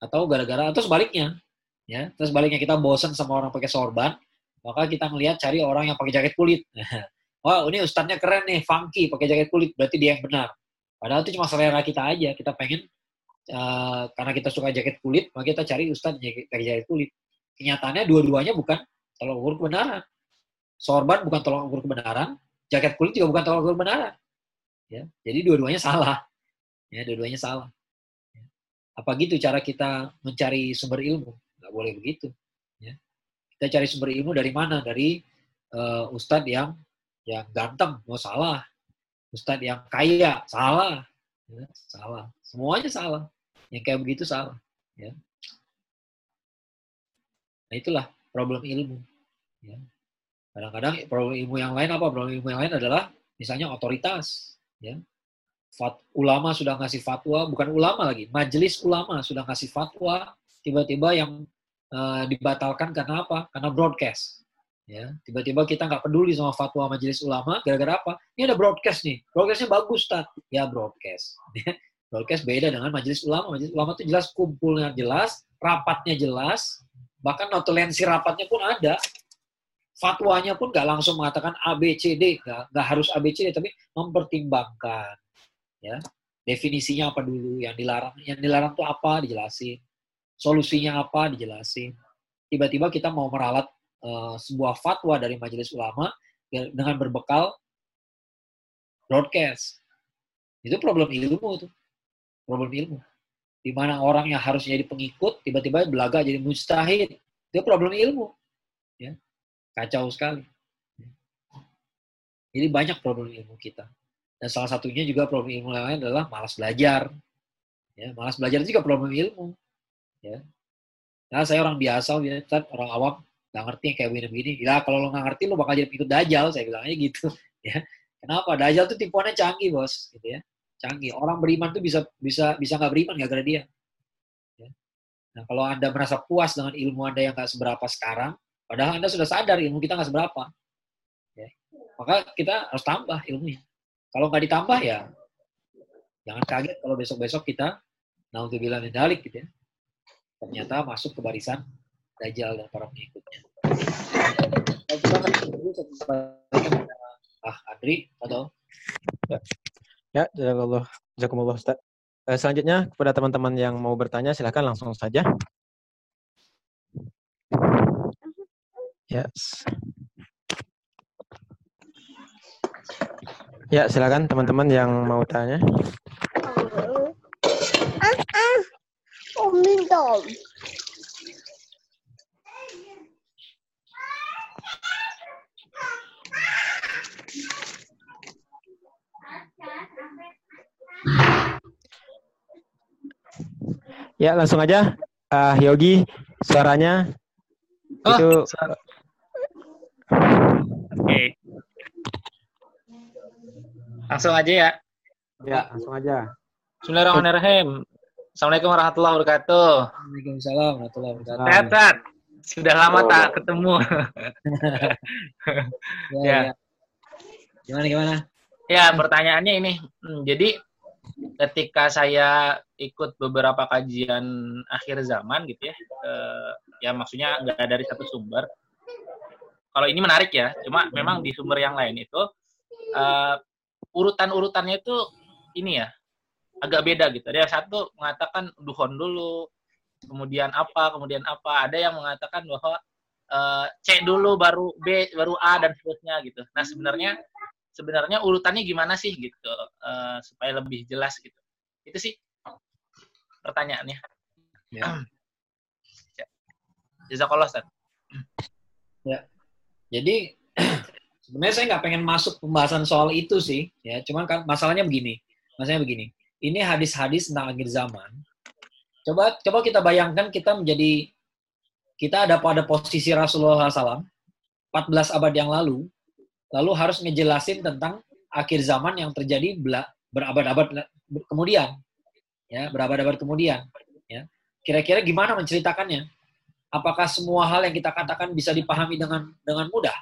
atau gara-gara atau sebaliknya ya. Terus sebaliknya kita bosan sama orang pakai sorban maka kita ngelihat cari orang yang pakai jaket kulit. [LAUGHS] Wah ini ustadznya keren nih funky pakai jaket kulit berarti dia yang benar. Padahal itu cuma selera kita aja kita pengen uh, karena kita suka jaket kulit maka kita cari ustadz pakai jaket kulit. Kenyataannya dua-duanya bukan tolong ukur kebenaran sorban bukan tolong ukur kebenaran jaket kulit juga bukan tolak ukur kebenaran. Ya, jadi dua-duanya salah. Ya, dua-duanya salah. Ya. Apa gitu cara kita mencari sumber ilmu? Nggak boleh begitu. Ya. Kita cari sumber ilmu dari mana? Dari uh, ustadz yang yang ganteng, mau salah. Ustadz yang kaya, salah. Ya, salah. Semuanya salah. Yang kayak begitu salah. Ya. Nah itulah problem ilmu. Ya. Kadang-kadang problem ilmu yang lain apa? Problem ilmu yang lain adalah misalnya otoritas. Ya. Fat, ulama sudah ngasih fatwa, bukan ulama lagi, majelis ulama sudah ngasih fatwa, tiba-tiba yang uh, dibatalkan karena apa? Karena broadcast. Ya, tiba-tiba kita nggak peduli sama fatwa majelis ulama, gara-gara apa? Ini ada broadcast nih, broadcastnya bagus, tak? Ya broadcast. [LAUGHS] broadcast beda dengan majelis ulama. Majelis ulama itu jelas kumpulnya jelas, rapatnya jelas, bahkan notulensi rapatnya pun ada fatwanya pun nggak langsung mengatakan A, B, C, D, nggak, harus A, B, C, D, tapi mempertimbangkan, ya definisinya apa dulu, yang dilarang, yang dilarang itu apa, dijelasin, solusinya apa, dijelasin. Tiba-tiba kita mau meralat uh, sebuah fatwa dari majelis ulama dengan berbekal broadcast. Itu problem ilmu tuh, problem ilmu. Di mana orang yang harusnya jadi pengikut, tiba-tiba belaga jadi mustahid. Itu problem ilmu. Ya Kacau sekali. Jadi banyak problem ilmu kita. Dan salah satunya juga problem ilmu lain adalah malas belajar. Ya, malas belajar juga problem ilmu. Ya. Nah, saya orang biasa, orang awam, nggak ngerti yang kayak begini-begini. Ya, kalau lo nggak ngerti, lo bakal jadi pengikut dajal, saya bilangnya gitu. [LAUGHS] Ya. Kenapa? Dajal tuh tipuannya canggih, bos. Gitu ya. Canggih. Orang beriman tuh bisa bisa bisa nggak beriman gara-gara dia. Ya. Nah, kalau Anda merasa puas dengan ilmu Anda yang nggak seberapa sekarang, Padahal Anda sudah sadar ilmu kita nggak seberapa. Ya. Maka kita harus tambah ilmunya. Kalau nggak ditambah ya jangan kaget kalau besok-besok kita nah untuk bilang medalik gitu ya. Ternyata masuk ke barisan Dajjal dan para pengikutnya. Ah, Andri atau ya, ya jazakallah, jazakumullah Ustaz. uh, selanjutnya kepada teman-teman yang mau bertanya silahkan langsung saja. Yes. Ya, silakan teman-teman yang mau tanya. Ah, ah. Ya, langsung aja. Uh, Yogi, suaranya oh, itu. Oke. Okay. Langsung aja ya. Ya, langsung aja. Bismillahirrahmanirrahim. Assalamualaikum warahmatullahi wabarakatuh. Waalaikumsalam warahmatullahi wabarakatuh. Sehat, sehat. Sudah lama oh. tak ketemu. [LAUGHS] ya, ya. ya. Gimana, gimana? Ya, pertanyaannya ini. Hmm, jadi, ketika saya ikut beberapa kajian akhir zaman gitu ya, eh, ya maksudnya nggak dari satu sumber. Kalau ini menarik ya, cuma memang di sumber yang lain itu uh, urutan-urutannya itu ini ya agak beda gitu. Ada yang satu mengatakan duhon dulu, kemudian apa, kemudian apa. Ada yang mengatakan bahwa uh, C dulu baru B baru A dan seterusnya gitu. Nah sebenarnya sebenarnya urutannya gimana sih gitu uh, supaya lebih jelas gitu. Itu sih pertanyaannya. Ya. [CLEARS THROAT] Jazakallah Ustaz. Ya. Jadi [CLEARS THROAT] sebenarnya saya nggak pengen masuk pembahasan soal itu sih ya. Cuman kan masalahnya begini masalahnya begini. Ini hadis-hadis tentang akhir zaman. Coba coba kita bayangkan kita menjadi kita ada pada posisi Rasulullah SAW 14 abad yang lalu lalu harus ngejelasin tentang akhir zaman yang terjadi berabad-abad kemudian ya berabad-abad kemudian ya. Kira-kira gimana menceritakannya apakah semua hal yang kita katakan bisa dipahami dengan dengan mudah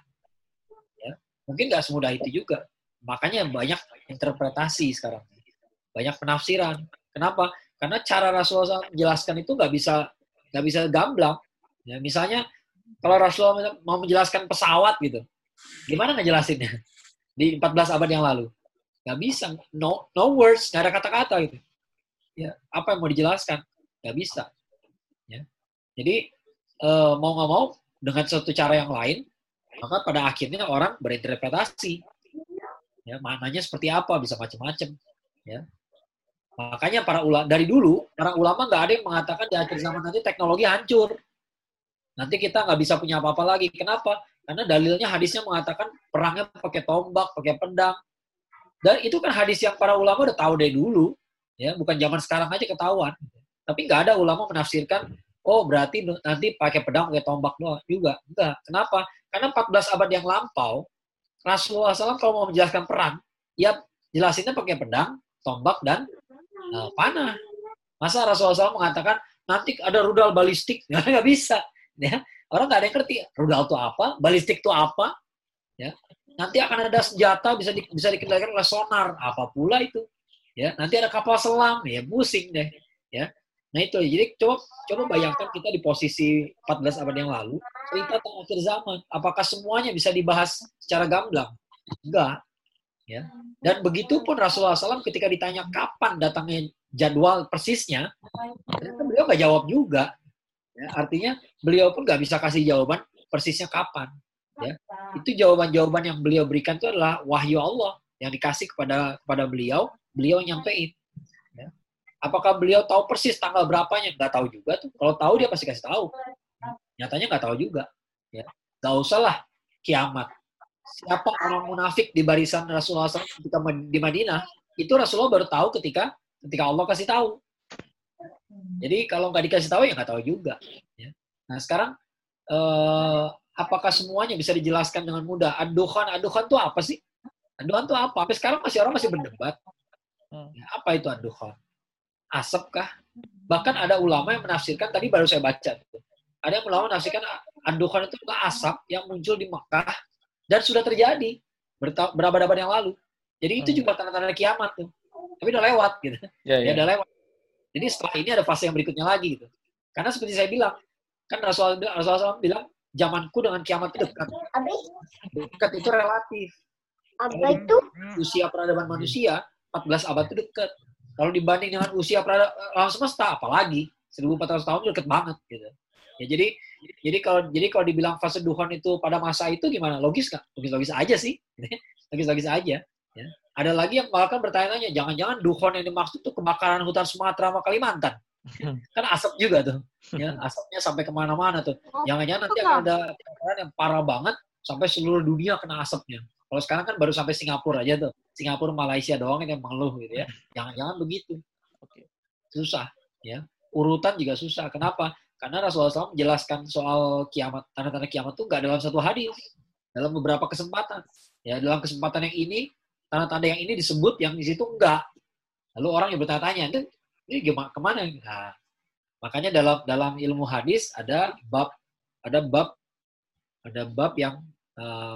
Mungkin nggak semudah itu juga. Makanya banyak interpretasi sekarang. Banyak penafsiran. Kenapa? Karena cara Rasulullah menjelaskan itu nggak bisa nggak bisa gamblang. Ya, misalnya kalau Rasulullah mau menjelaskan pesawat gitu, gimana ngejelasinnya [LAUGHS] di 14 abad yang lalu? Nggak bisa, no no words, nggak ada kata-kata gitu. Ya, apa yang mau dijelaskan? Nggak bisa. Ya. Jadi eh, mau nggak mau dengan suatu cara yang lain, maka pada akhirnya orang berinterpretasi. Ya maknanya seperti apa bisa macam-macam ya. Makanya para ulama dari dulu para ulama nggak ada yang mengatakan di akhir zaman nanti teknologi hancur. Nanti kita nggak bisa punya apa-apa lagi. Kenapa? Karena dalilnya hadisnya mengatakan perangnya pakai tombak pakai pedang. Dan itu kan hadis yang para ulama udah tahu dari dulu ya. Bukan zaman sekarang aja ketahuan. Tapi nggak ada ulama menafsirkan oh berarti nanti pakai pedang pakai tombak doang juga enggak kenapa karena 14 abad yang lampau, Rasulullah SAW kalau mau menjelaskan perang, ya jelasinnya pakai pedang, tombak, dan uh, panah. Masa Rasulullah SAW mengatakan, nanti ada rudal balistik? [LAUGHS] Nggak bisa. Ya. Orang nggak ada yang ngerti. Rudal itu apa? Balistik itu apa? Ya. Nanti akan ada senjata bisa di, bisa dikendalikan oleh sonar. Apa pula itu? Ya. Nanti ada kapal selam. Ya, pusing deh. Ya. Nah itu, jadi coba coba bayangkan kita di posisi 14 abad yang lalu, cerita tentang akhir zaman. Apakah semuanya bisa dibahas secara gamblang? Enggak. Ya. Dan begitu pun Rasulullah SAW ketika ditanya kapan datangnya jadwal persisnya, ternyata beliau nggak jawab juga. Ya, artinya beliau pun nggak bisa kasih jawaban persisnya kapan. Ya. Itu jawaban-jawaban yang beliau berikan itu adalah wahyu Allah yang dikasih kepada kepada beliau, beliau nyampein. Apakah beliau tahu persis tanggal berapanya? Nggak tahu juga tuh. Kalau tahu dia pasti kasih tahu. Nyatanya nggak tahu juga. Ya. Nggak usahlah kiamat. Siapa orang munafik di barisan Rasulullah SAW ketika di Madinah, itu Rasulullah baru tahu ketika ketika Allah kasih tahu. Jadi kalau nggak dikasih tahu ya nggak tahu juga. Ya. Nah sekarang eh, apakah semuanya bisa dijelaskan dengan mudah? Aduhan, aduhan itu apa sih? Aduhan itu apa? Sampai sekarang masih orang masih berdebat. Hmm. Ya, apa itu aduhan? Asap kah? Bahkan ada ulama yang menafsirkan, tadi baru saya baca. Ada yang ulama menafsirkan andukan itu adalah asap yang muncul di Mekah dan sudah terjadi berabad-abad yang lalu. Jadi itu hmm. juga tanda-tanda kiamat tuh. Tapi udah lewat gitu. Ya, ya. ya udah lewat. Jadi setelah ini ada fase yang berikutnya lagi gitu. Karena seperti saya bilang, kan Rasulullah bilang, Rasulullah bilang zamanku dengan kiamat itu dekat. Dekat itu relatif. Apa itu? Usia peradaban manusia 14 abad itu dekat. Kalau dibanding dengan usia alam semesta, apalagi 1400 tahun deket banget gitu. Ya jadi jadi kalau jadi kalau dibilang fase duhon itu pada masa itu gimana? Logis nggak? Logis-logis aja sih. [LAUGHS] Logis-logis aja. Ya. Ada lagi yang bahkan bertanya-tanya, jangan-jangan duhon yang dimaksud itu kebakaran hutan Sumatera sama Kalimantan. [LAUGHS] kan asap juga tuh. Ya, asapnya sampai ke mana-mana tuh. Oh, jangan-jangan nanti akan ada kebakaran yang parah banget sampai seluruh dunia kena asapnya. Kalau sekarang kan baru sampai Singapura aja tuh. Singapura, Malaysia doang yang mengeluh gitu ya. Jangan-jangan begitu. Susah. ya Urutan juga susah. Kenapa? Karena Rasulullah SAW menjelaskan soal kiamat, tanda-tanda kiamat itu nggak dalam satu hadis. Dalam beberapa kesempatan. Ya, dalam kesempatan yang ini, tanda-tanda yang ini disebut, yang di situ enggak. Lalu orang yang bertanya-tanya, itu ini gimana ke mana? Nah, makanya dalam dalam ilmu hadis ada bab ada bab ada bab yang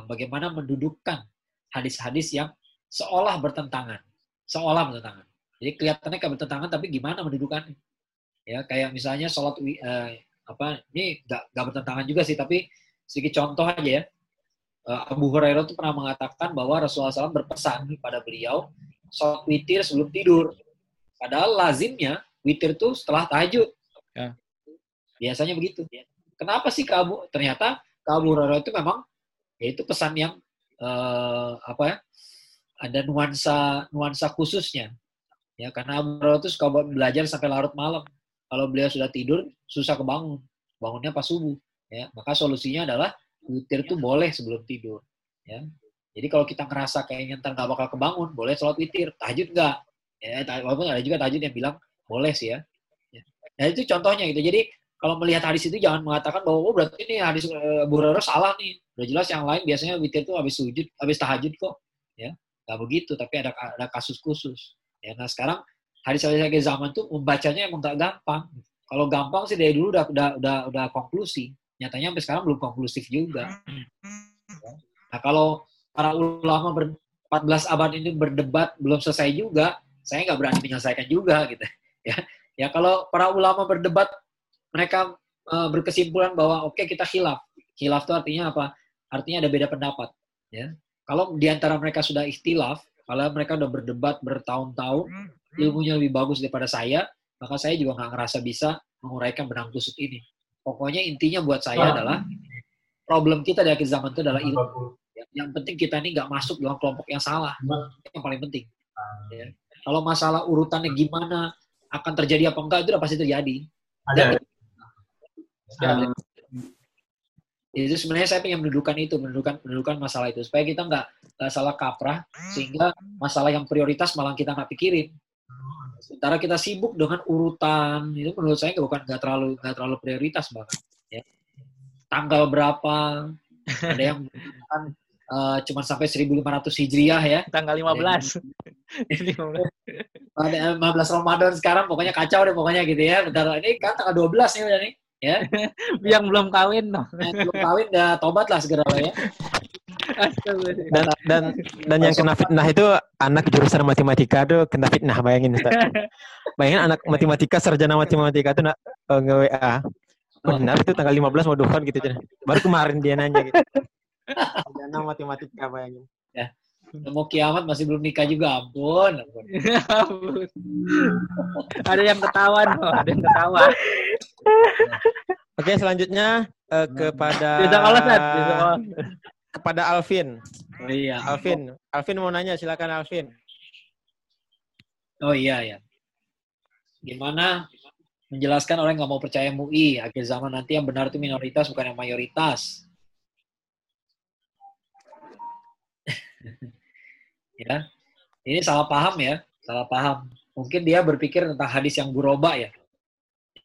bagaimana mendudukkan hadis-hadis yang seolah bertentangan, seolah bertentangan. Jadi kelihatannya kayak bertentangan, tapi gimana mendudukannya? Ya kayak misalnya sholat uh, apa ini gak, gak bertentangan juga sih, tapi sedikit contoh aja ya. Uh, Abu Hurairah itu pernah mengatakan bahwa Rasulullah SAW berpesan kepada beliau sholat witir sebelum tidur. Padahal lazimnya witir itu setelah tahajud. Ya. Biasanya begitu. Kenapa sih kamu? Ternyata Abu Hurairah itu memang yaitu pesan yang uh, apa ya? Ada nuansa nuansa khususnya. Ya, karena Abu Hurairah itu suka belajar sampai larut malam. Kalau beliau sudah tidur, susah kebangun. Bangunnya pas subuh. Ya, maka solusinya adalah witir itu boleh sebelum tidur. Ya, jadi kalau kita ngerasa kayaknya ntar nggak bakal kebangun, boleh sholat witir. Tahajud nggak? Ya, walaupun ada juga tajud yang bilang boleh sih ya. ya. Nah itu contohnya gitu. Jadi kalau melihat hadis itu jangan mengatakan bahwa oh berarti ini hadis uh, salah nih. Udah jelas yang lain biasanya witir itu habis sujud, habis tahajud kok. Ya, nggak begitu. Tapi ada ada kasus khusus. Ya, nah sekarang hadis-hadis zaman tuh membacanya emang gak gampang. Kalau gampang sih dari dulu udah udah udah, udah konklusi. Nyatanya sampai sekarang belum konklusif juga. Ya. Nah kalau para ulama ber, 14 abad ini berdebat belum selesai juga, saya nggak berani menyelesaikan juga gitu [LAUGHS] ya ya kalau para ulama berdebat mereka uh, berkesimpulan bahwa oke okay, kita khilaf. Khilaf itu artinya apa? Artinya ada beda pendapat ya. Kalau di antara mereka sudah ikhtilaf kalau mereka udah berdebat bertahun-tahun ilmunya lebih bagus daripada saya maka saya juga nggak ngerasa bisa menguraikan benang kusut ini. Pokoknya intinya buat saya adalah problem kita di akhir zaman itu adalah ilmu yang penting kita ini nggak masuk dalam kelompok yang salah. Yang paling penting. Ya. Kalau masalah urutannya gimana, akan terjadi apa enggak, itu udah pasti terjadi. Ada. Dan, itu sebenarnya saya ingin mendudukan itu, mendudukan, mendudukan masalah itu. Supaya kita nggak, salah kaprah, sehingga masalah yang prioritas malah kita nggak pikirin. Sementara kita sibuk dengan urutan, itu menurut saya bukan nggak terlalu nggak terlalu prioritas banget. Ya. Tanggal berapa, ada yang kan uh, cuma sampai 1500 Hijriah ya. Tanggal 15. 15 Ramadan sekarang pokoknya kacau deh pokoknya gitu ya. Bentar ini kan tanggal 12 nih udah nih. Ya. [LAUGHS] Yang belum kawin. Yang belum kawin udah tobat lah segera ya. dan dan dan yang kena fitnah itu anak jurusan matematika tuh kena fitnah bayangin Ustaz. Bayangin anak matematika sarjana matematika tuh nak uh, nge-WA. Benar itu tanggal 15 mau duhan gitu. Baru kemarin dia nanya gitu. [LAUGHS] Sarjana matematika bayangin. Ya. Mau kiamat masih belum nikah juga, ampun. ampun. [LAUGHS] ada yang ketawa loh, ada yang ketawa. Oke, selanjutnya uh, kepada kepada Alvin. Oh iya. Alvin, Alvin mau nanya, silakan Alvin. Oh iya ya. Gimana menjelaskan orang nggak mau percaya MUI akhir zaman nanti yang benar itu minoritas bukan yang mayoritas. [LAUGHS] ya. Ini salah paham ya salah paham. Mungkin dia berpikir tentang hadis yang buroba ya.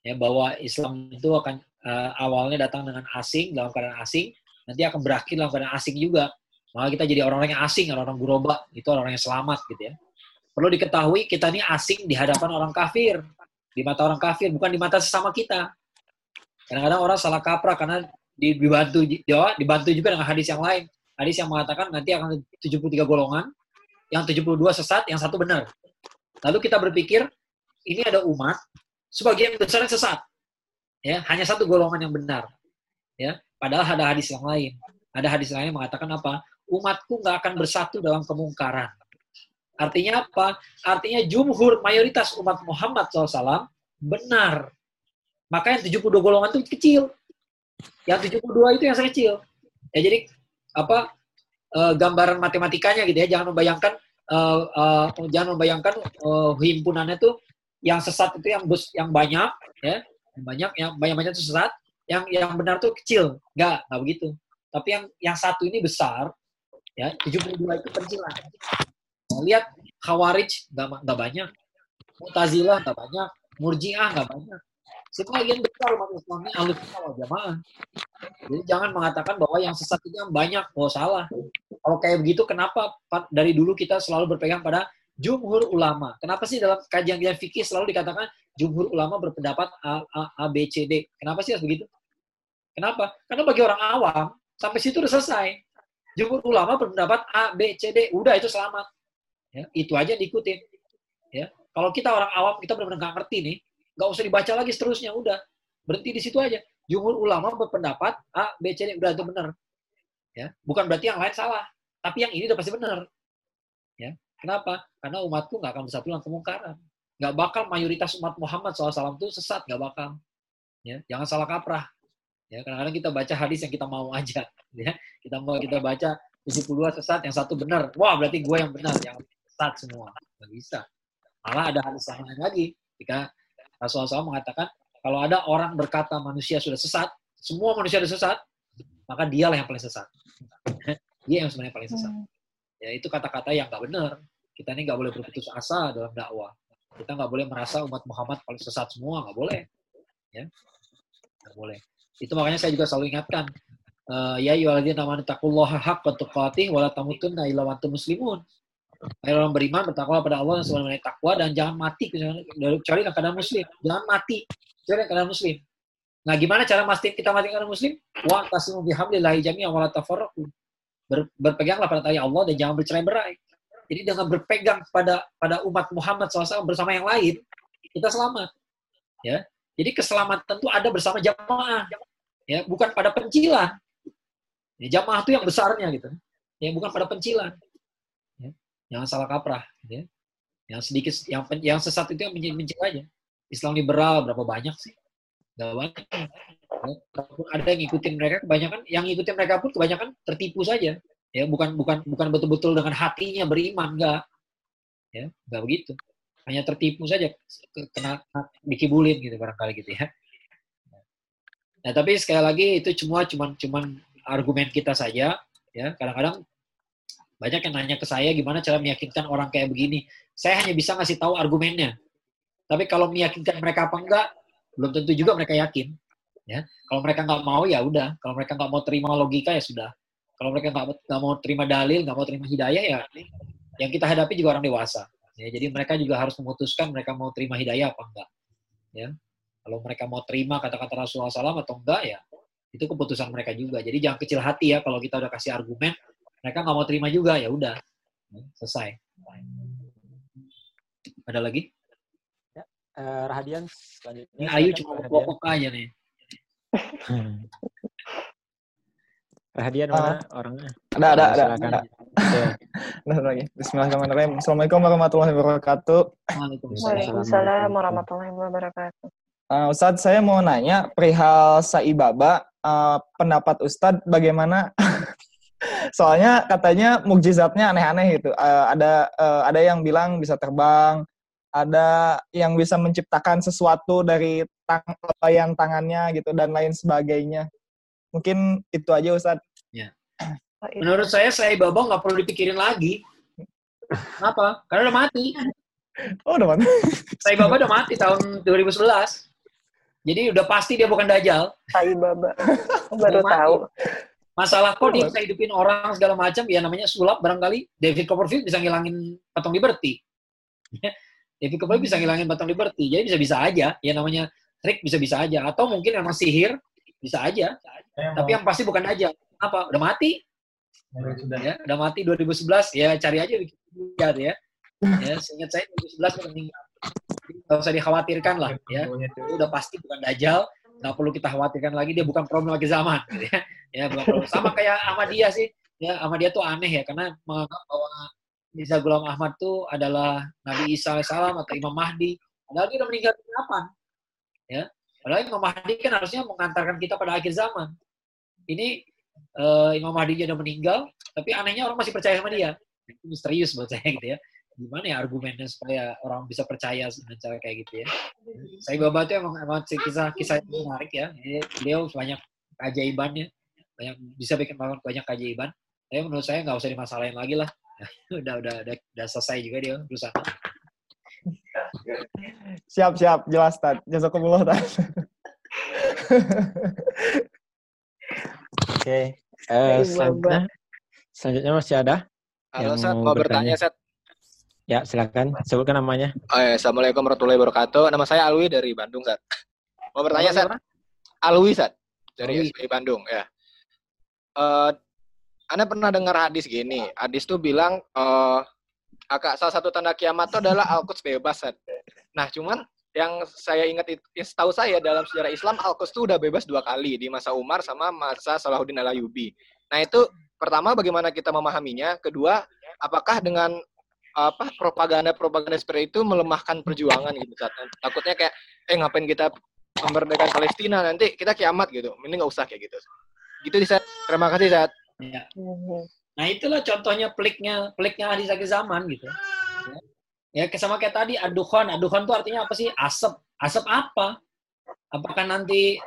Ya bahwa Islam itu akan uh, awalnya datang dengan asing dalam keadaan asing nanti akan berakhir dalam keadaan asing juga. Maka kita jadi orang-orang yang asing orang-orang buroba itu orang-orang yang selamat gitu ya. Perlu diketahui kita ini asing di hadapan orang kafir di mata orang kafir bukan di mata sesama kita. Kadang-kadang orang salah kaprah karena dibantu dibantu juga dengan hadis yang lain. Hadis yang mengatakan nanti akan 73 golongan, yang 72 sesat, yang satu benar. Lalu kita berpikir, ini ada umat, sebagian besar yang sesat. Ya, hanya satu golongan yang benar. Ya, padahal ada hadis yang lain. Ada hadis lain yang mengatakan apa? Umatku nggak akan bersatu dalam kemungkaran. Artinya apa? Artinya jumhur mayoritas umat Muhammad SAW benar. Maka yang 72 golongan itu kecil. Yang 72 itu yang kecil. Ya jadi apa uh, gambaran matematikanya gitu ya. Jangan membayangkan uh, uh, jangan membayangkan uh, himpunannya tuh yang sesat itu yang bus yang banyak ya, yang banyak yang banyak-banyak itu sesat, yang yang benar tuh kecil. Enggak, enggak begitu. Tapi yang yang satu ini besar ya, 72 itu pencilan. Nah, lihat Khawarij nggak banyak, Mu'tazilah nggak banyak, Murji'ah nggak banyak. Sebagian besar umat Islam ini wal jamaah. Jadi jangan mengatakan bahwa yang sesat itu yang banyak, oh salah. Kalau kayak begitu, kenapa dari dulu kita selalu berpegang pada jumhur ulama? Kenapa sih dalam kajian-kajian fikih selalu dikatakan jumhur ulama berpendapat A, A, A, B, C, D? Kenapa sih harus begitu? Kenapa? Karena bagi orang awam, sampai situ udah selesai. Jumhur ulama berpendapat A, B, C, D. Udah itu selamat. Ya, itu aja diikutin. Ya, kalau kita orang awam kita benar-benar nggak ngerti nih, nggak usah dibaca lagi seterusnya, udah berhenti di situ aja. Jumhur ulama berpendapat A, B, C, D udah itu benar. Ya, bukan berarti yang lain salah, tapi yang ini udah pasti benar. Ya, kenapa? Karena umatku nggak akan bersatu dalam kemungkaran. Nggak bakal mayoritas umat Muhammad SAW itu sesat, nggak bakal. Ya, jangan salah kaprah. Ya, kadang-kadang kita baca hadis yang kita mau aja. [LAUGHS] Ya, kita mau kita baca 72 sesat, yang satu benar. Wah, berarti gue yang benar, yang sesat semua. Nggak bisa. Malah ada hadis yang lain lagi. Jika Rasulullah SAW mengatakan, kalau ada orang berkata manusia sudah sesat, semua manusia sudah sesat, maka dialah yang paling sesat. Dia yang sebenarnya paling sesat. Hmm. Ya, itu kata-kata yang nggak benar. Kita ini nggak boleh berputus asa dalam dakwah. Kita nggak boleh merasa umat Muhammad paling sesat semua, nggak boleh. Ya, nggak boleh. Itu makanya saya juga selalu ingatkan, uh, ya ayyuhalladzina amanu taqullaha haqqa tuqatih wa la tamutunna illa wa antum muslimun. Orang beriman bertakwa pada Allah dan sebenarnya takwa dan jangan mati kecuali keadaan muslim. Jangan mati kecuali keadaan muslim. Nah, gimana cara mesti kita mati keadaan muslim? Wa tasimu bihamdillahi jami'an wa la. Ber, berpeganglah pada tali Allah dan jangan bercerai-berai. Jadi dengan berpegang pada pada umat Muhammad SAW bersama yang lain, kita selamat. Ya. Jadi keselamatan itu ada bersama jamaah. Ya, bukan pada pencilan. Ya, jamaah itu yang besarnya gitu. Ya, bukan pada pencilan jangan salah kaprah gitu ya. yang sedikit yang yang sesat itu yang mencela aja Islam liberal berapa banyak sih? Gak banyak. Kalaupun ada yang ngikutin mereka kebanyakan yang ngikutin mereka pun kebanyakan tertipu saja. Ya bukan bukan bukan betul-betul dengan hatinya beriman enggak ya enggak begitu. Hanya tertipu saja kena dikibulin gitu barangkali gitu ya. Nah tapi sekali lagi itu cuma cuman cuman argumen kita saja ya. Kadang-kadang banyak yang nanya ke saya gimana cara meyakinkan orang kayak begini. Saya hanya bisa ngasih tahu argumennya. Tapi kalau meyakinkan mereka apa enggak, belum tentu juga mereka yakin. Ya, kalau mereka nggak mau ya udah. Kalau mereka nggak mau terima logika ya sudah. Kalau mereka nggak mau terima dalil, nggak mau terima hidayah ya, yang kita hadapi juga orang dewasa. Ya, jadi mereka juga harus memutuskan mereka mau terima hidayah apa enggak. Ya, kalau mereka mau terima kata-kata Rasulullah SAW atau enggak ya, itu keputusan mereka juga. Jadi jangan kecil hati ya kalau kita udah kasih argumen, mereka nggak mau terima juga ya udah selesai ada lagi ya, uh, Rahadian selanjutnya ini Ayu cuma pokok aja nih Rahadian mana uh, orangnya ada ada ada, ada. Nah, lagi. Bismillahirrahmanirrahim. Assalamualaikum warahmatullahi wabarakatuh. Waalaikumsalam warahmatullahi wabarakatuh. Uh, Ustadz, saya mau nanya perihal Saibaba. Uh, pendapat Ustadz bagaimana Soalnya katanya mukjizatnya aneh-aneh gitu. Uh, ada uh, ada yang bilang bisa terbang, ada yang bisa menciptakan sesuatu dari tang layan tangannya gitu dan lain sebagainya. Mungkin itu aja Ustaz. Ya. [CLEARS THROAT] Menurut saya saya Babang nggak perlu dipikirin lagi. Kenapa? Karena udah mati. Oh, udah mati. [LAUGHS] Saya Baba udah mati tahun 2011. Jadi udah pasti dia bukan Dajjal. Sai Baba. Baru tahu. Masalah kok dia bisa hidupin orang segala macam, ya namanya sulap barangkali. David Copperfield bisa ngilangin patung Liberty. David Copperfield bisa ngilangin patung Liberty. Jadi bisa-bisa aja. Ya namanya trik bisa-bisa aja. Atau mungkin memang sihir, bisa aja. Ya, Tapi yang pasti bukan aja. Apa? Udah mati? Ya, udah mati 2011. Ya cari aja lihat ya. Ya, seingat saya 2011 udah meninggal. Gak usah dikhawatirkan lah ya. Itu udah pasti bukan Dajjal, nggak perlu kita khawatirkan lagi dia bukan problem lagi zaman [LAUGHS] ya ya bukan problem. sama kayak Ahmadiyah sih ya Ahmadiyah tuh aneh ya karena menganggap bahwa Mirza Ghulam Ahmad tuh adalah Nabi Isa salam atau Imam Mahdi. Padahal dia udah meninggal kapan? Ya. Padahal Imam Mahdi kan harusnya mengantarkan kita pada akhir zaman. Ini uh, Imam Mahdi udah meninggal, tapi anehnya orang masih percaya sama dia. Itu misterius buat saya gitu ya. Gimana ya argumennya supaya orang bisa percaya dengan cara kayak gitu ya. Saya Baba itu emang, emang kisah kisah itu menarik ya. Beliau banyak keajaibannya, banyak bisa bikin banyak keajaiban. Tapi menurut saya nggak usah dimasalahin lagi lah. [LAUGHS] udah, udah udah udah selesai juga dia berusaha. Siap siap jelas Tad. Jazakumullah Tad. Oke. Uh, selanjutnya, selanjutnya masih ada. Halo, Sat. Mau bertanya, Sat. Ya, silakan. Sebutkan namanya. Oh, ya. Assalamualaikum warahmatullahi wabarakatuh. Nama saya Alwi dari Bandung, Sat. Mau bertanya, Sat. Alwi, Sat. Dari SPI Bandung, ya. Uh, anda pernah dengar hadis gini. Hadis tuh bilang, uh, akak salah satu tanda kiamat itu adalah Al-Quds bebas, Sat. Nah, cuman yang saya ingat itu, setahu saya dalam sejarah Islam Al-Quds itu udah bebas dua kali di masa Umar sama masa Salahuddin Al-Ayyubi. Nah itu pertama bagaimana kita memahaminya, kedua apakah dengan apa propaganda-propaganda seperti itu melemahkan perjuangan gitu saat takutnya kayak eh ngapain kita memerdekakan Palestina nanti kita kiamat gitu, ini nggak usah kayak gitu. Gitu di saat. Terima kasih saat. Ya. Nah itulah contohnya peliknya peliknya hadis akhir zaman gitu. Ya sama kayak tadi aduhon, aduhon itu artinya apa sih? Asap. Asap apa? Apakah nanti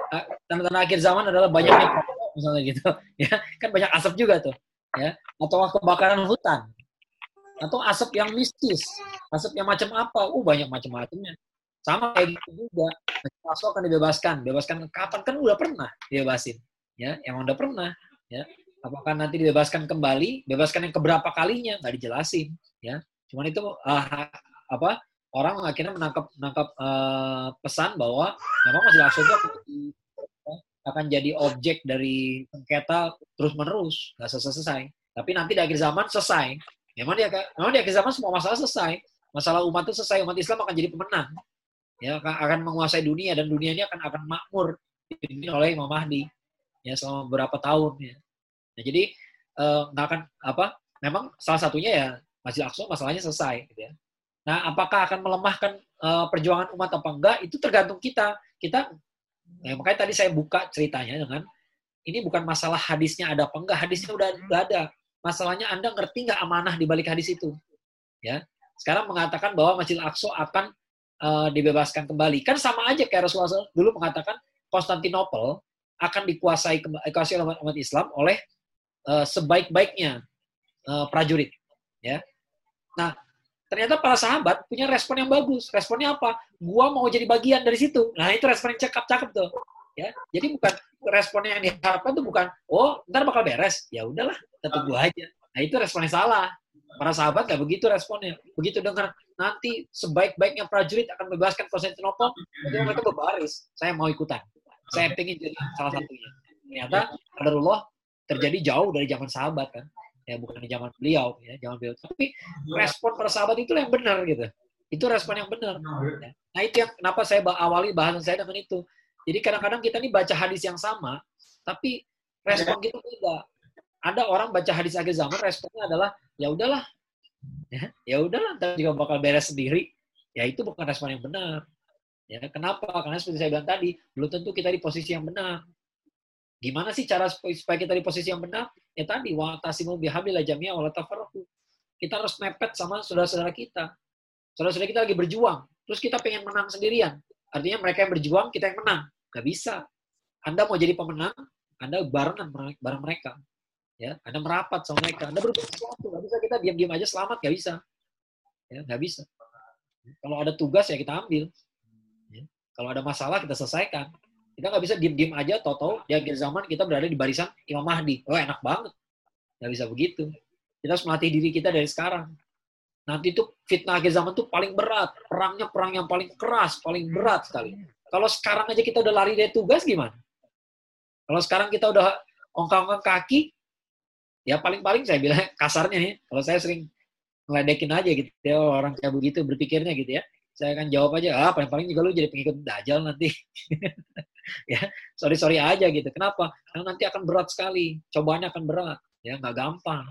tanda-tanda akhir zaman adalah banyaknya misalnya gitu, [LAUGHS] ya kan banyak asap juga tuh, ya atau kebakaran hutan, atau asap yang mistis, asap yang macam apa? Uh banyak macam-macamnya. Sama kayak gitu juga, asap akan dibebaskan, bebaskan kapan? Kan udah pernah dibebasin, ya, emang udah pernah, ya. Apakah nanti dibebaskan kembali? Bebaskan yang keberapa kalinya? Nggak dijelasin, ya. Cuman itu uh, apa orang akhirnya menangkap menangkap uh, pesan bahwa memang masih Aqsa itu akan jadi objek dari sengketa terus menerus nggak selesai selesai tapi nanti di akhir zaman selesai memang di memang di akhir zaman semua masalah selesai masalah umat itu selesai umat Islam akan jadi pemenang ya akan menguasai dunia dan dunia ini akan akan makmur dipimpin oleh Imam Mahdi ya selama beberapa tahun ya nah jadi nggak uh, akan apa memang salah satunya ya Masjid Aqsa masalahnya selesai gitu ya. Nah, apakah akan melemahkan uh, perjuangan umat apa enggak? Itu tergantung kita. Kita ya, makanya tadi saya buka ceritanya dengan ini bukan masalah hadisnya ada apa enggak, hadisnya udah, udah ada. Masalahnya Anda ngerti nggak amanah di balik hadis itu? Ya. Sekarang mengatakan bahwa Masjid Aqsa akan uh, dibebaskan kembali. Kan sama aja kayak Rasulullah dulu mengatakan Konstantinopel akan dikuasai dikuasai oleh umat Islam oleh uh, sebaik-baiknya uh, prajurit, ya. Nah, ternyata para sahabat punya respon yang bagus. Responnya apa? Gua mau jadi bagian dari situ. Nah, itu respon yang cakep-cakep tuh. Ya, jadi bukan responnya yang diharapkan tuh bukan, oh, ntar bakal beres. Ya udahlah, tetap gua aja. Nah, itu responnya salah. Para sahabat nggak begitu responnya. Begitu dengar nanti sebaik-baiknya prajurit akan bebaskan Konstantinopel, itu mereka berbaris. Saya mau ikutan. Saya pengen jadi salah satunya. Ternyata, Allah terjadi jauh dari zaman sahabat kan ya bukan di zaman beliau ya zaman beliau tapi respon para sahabat itu yang benar gitu itu respon yang benar ya. nah itu yang kenapa saya awali bahasan saya dengan itu jadi kadang-kadang kita ini baca hadis yang sama tapi respon kita beda ada orang baca hadis akhir zaman responnya adalah ya udahlah ya ya udahlah ntar juga bakal beres sendiri ya itu bukan respon yang benar ya kenapa karena seperti saya bilang tadi belum tentu kita di posisi yang benar Gimana sih cara supaya kita di posisi yang benar? Ya tadi, wa tasimu bihablillah jami'a wa. Kita harus mepet sama saudara-saudara kita. Saudara-saudara kita lagi berjuang, terus kita pengen menang sendirian. Artinya mereka yang berjuang, kita yang menang. Gak bisa. Anda mau jadi pemenang, Anda barengan bareng mereka. Ya, Anda merapat sama mereka. Anda berbuat sesuatu. Gak bisa kita diam-diam aja selamat, gak bisa. Ya, gak bisa. Kalau ada tugas ya kita ambil. Ya. Kalau ada masalah kita selesaikan. Kita nggak bisa diem-diem aja, toto di akhir zaman kita berada di barisan Imam Mahdi. Oh enak banget. Nggak bisa begitu. Kita harus melatih diri kita dari sekarang. Nanti itu fitnah akhir zaman tuh paling berat. Perangnya perang yang paling keras, paling berat sekali. Kalau sekarang aja kita udah lari dari tugas gimana? Kalau sekarang kita udah ongkang-ongkang kaki, ya paling-paling saya bilang [LAUGHS] kasarnya nih, kalau saya sering ngeledekin aja gitu ya orang kayak begitu berpikirnya gitu ya. Saya akan jawab aja, ah paling-paling juga lu jadi pengikut dajjal nanti. [LAUGHS] ya sorry sorry aja gitu kenapa karena nanti akan berat sekali cobaannya akan berat ya nggak gampang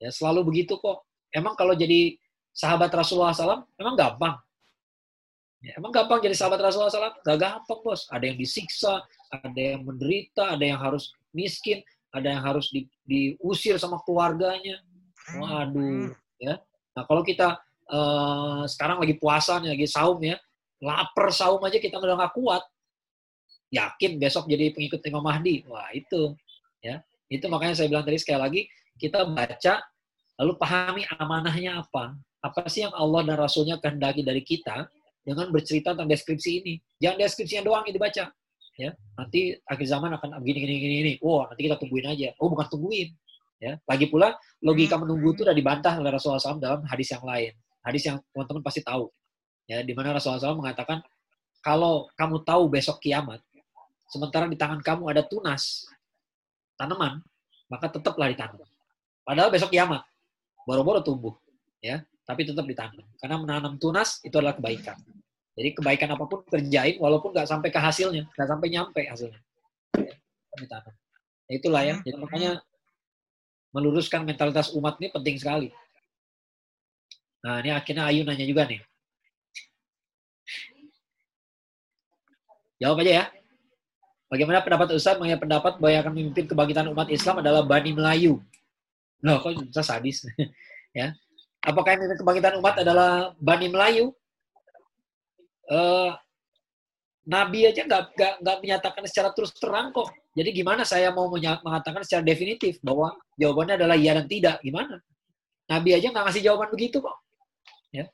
ya selalu begitu kok emang kalau jadi sahabat Rasulullah SAW emang gampang. Ya, emang gampang jadi sahabat Rasulullah SAW? Gak gampang bos. Ada yang disiksa, ada yang menderita, ada yang harus miskin, ada yang harus di, diusir sama keluarganya. Waduh, ya. Nah kalau kita uh, sekarang lagi puasa nih, lagi saum ya, lapar saum aja kita udah nggak kuat. Yakin besok jadi pengikut Imam Mahdi. Wah itu, ya. Itu makanya saya bilang tadi sekali lagi, kita baca, lalu pahami amanahnya apa. Apa sih yang Allah dan Rasulnya kehendaki dari kita, dengan bercerita tentang deskripsi ini. Jangan deskripsinya doang yang dibaca. Ya, nanti akhir zaman akan gini gini gini. Oh, nanti kita tungguin aja. Oh, bukan tungguin. Ya, lagi pula logika menunggu itu sudah dibantah oleh Rasulullah SAW dalam hadis yang lain. Hadis yang teman-teman pasti tahu. Ya, di mana Rasulullah SAW mengatakan kalau kamu tahu besok kiamat, sementara di tangan kamu ada tunas tanaman, maka tetaplah ditanam. Padahal besok kiamat, boro-boro tumbuh, ya, tapi tetap ditanam. Karena menanam tunas itu adalah kebaikan. Jadi kebaikan apa pun kerjain walaupun nggak sampai ke hasilnya, nggak sampai nyampe hasilnya. Ya, itulah ya. Jadi makanya meluruskan mentalitas umat ini penting sekali. Nah ini akhirnya Ayu nanya juga nih. Jawab aja ya. Bagaimana pendapat Ustaz mengenai pendapat bahwa yang akan memimpin kebangkitan umat Islam adalah Bani Melayu? Loh, kok bisa sadis? [LAUGHS] ya. Apakah memimpin kebangkitan umat adalah Bani Melayu? uh, Nabi aja nggak nggak menyatakan secara terus terang kok. Jadi gimana saya mau mengatakan secara definitif bahwa jawabannya adalah iya dan tidak? Gimana? Nabi aja nggak ngasih jawaban begitu kok. Ya.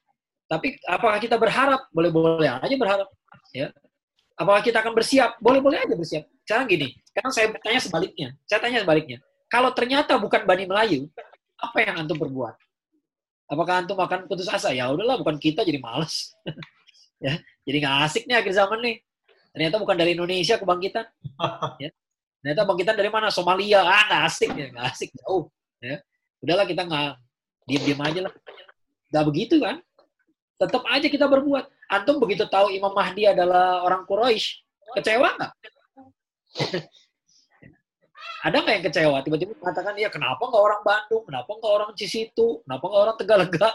Tapi apakah kita berharap? Boleh-boleh aja berharap. Ya. Apakah kita akan bersiap? Boleh-boleh aja bersiap. Sekarang gini, sekarang saya tanya sebaliknya. Saya tanya sebaliknya. Kalau ternyata bukan Bani Melayu, apa yang antum berbuat? Apakah antum akan putus asa? Ya udahlah, bukan kita jadi males. [LAUGHS] ya jadi nggak asik nih akhir zaman nih. Ternyata bukan dari Indonesia kebangkitan. [LAUGHS] Ya ternyata bangkitan dari mana? Somalia. Ah nggak asik ya nggak asik jauh. Ya udahlah kita nggak diem aja lah. Nggak begitu kan? Tetap aja kita berbuat. Antum begitu tahu Imam Mahdi adalah orang Quraisy kecewa nggak [LAUGHS] ada nggak yang kecewa? Tiba-tiba mengatakan ya kenapa nggak orang Bandung? Kenapa nggak orang Cisitu? Kenapa nggak orang Tegalega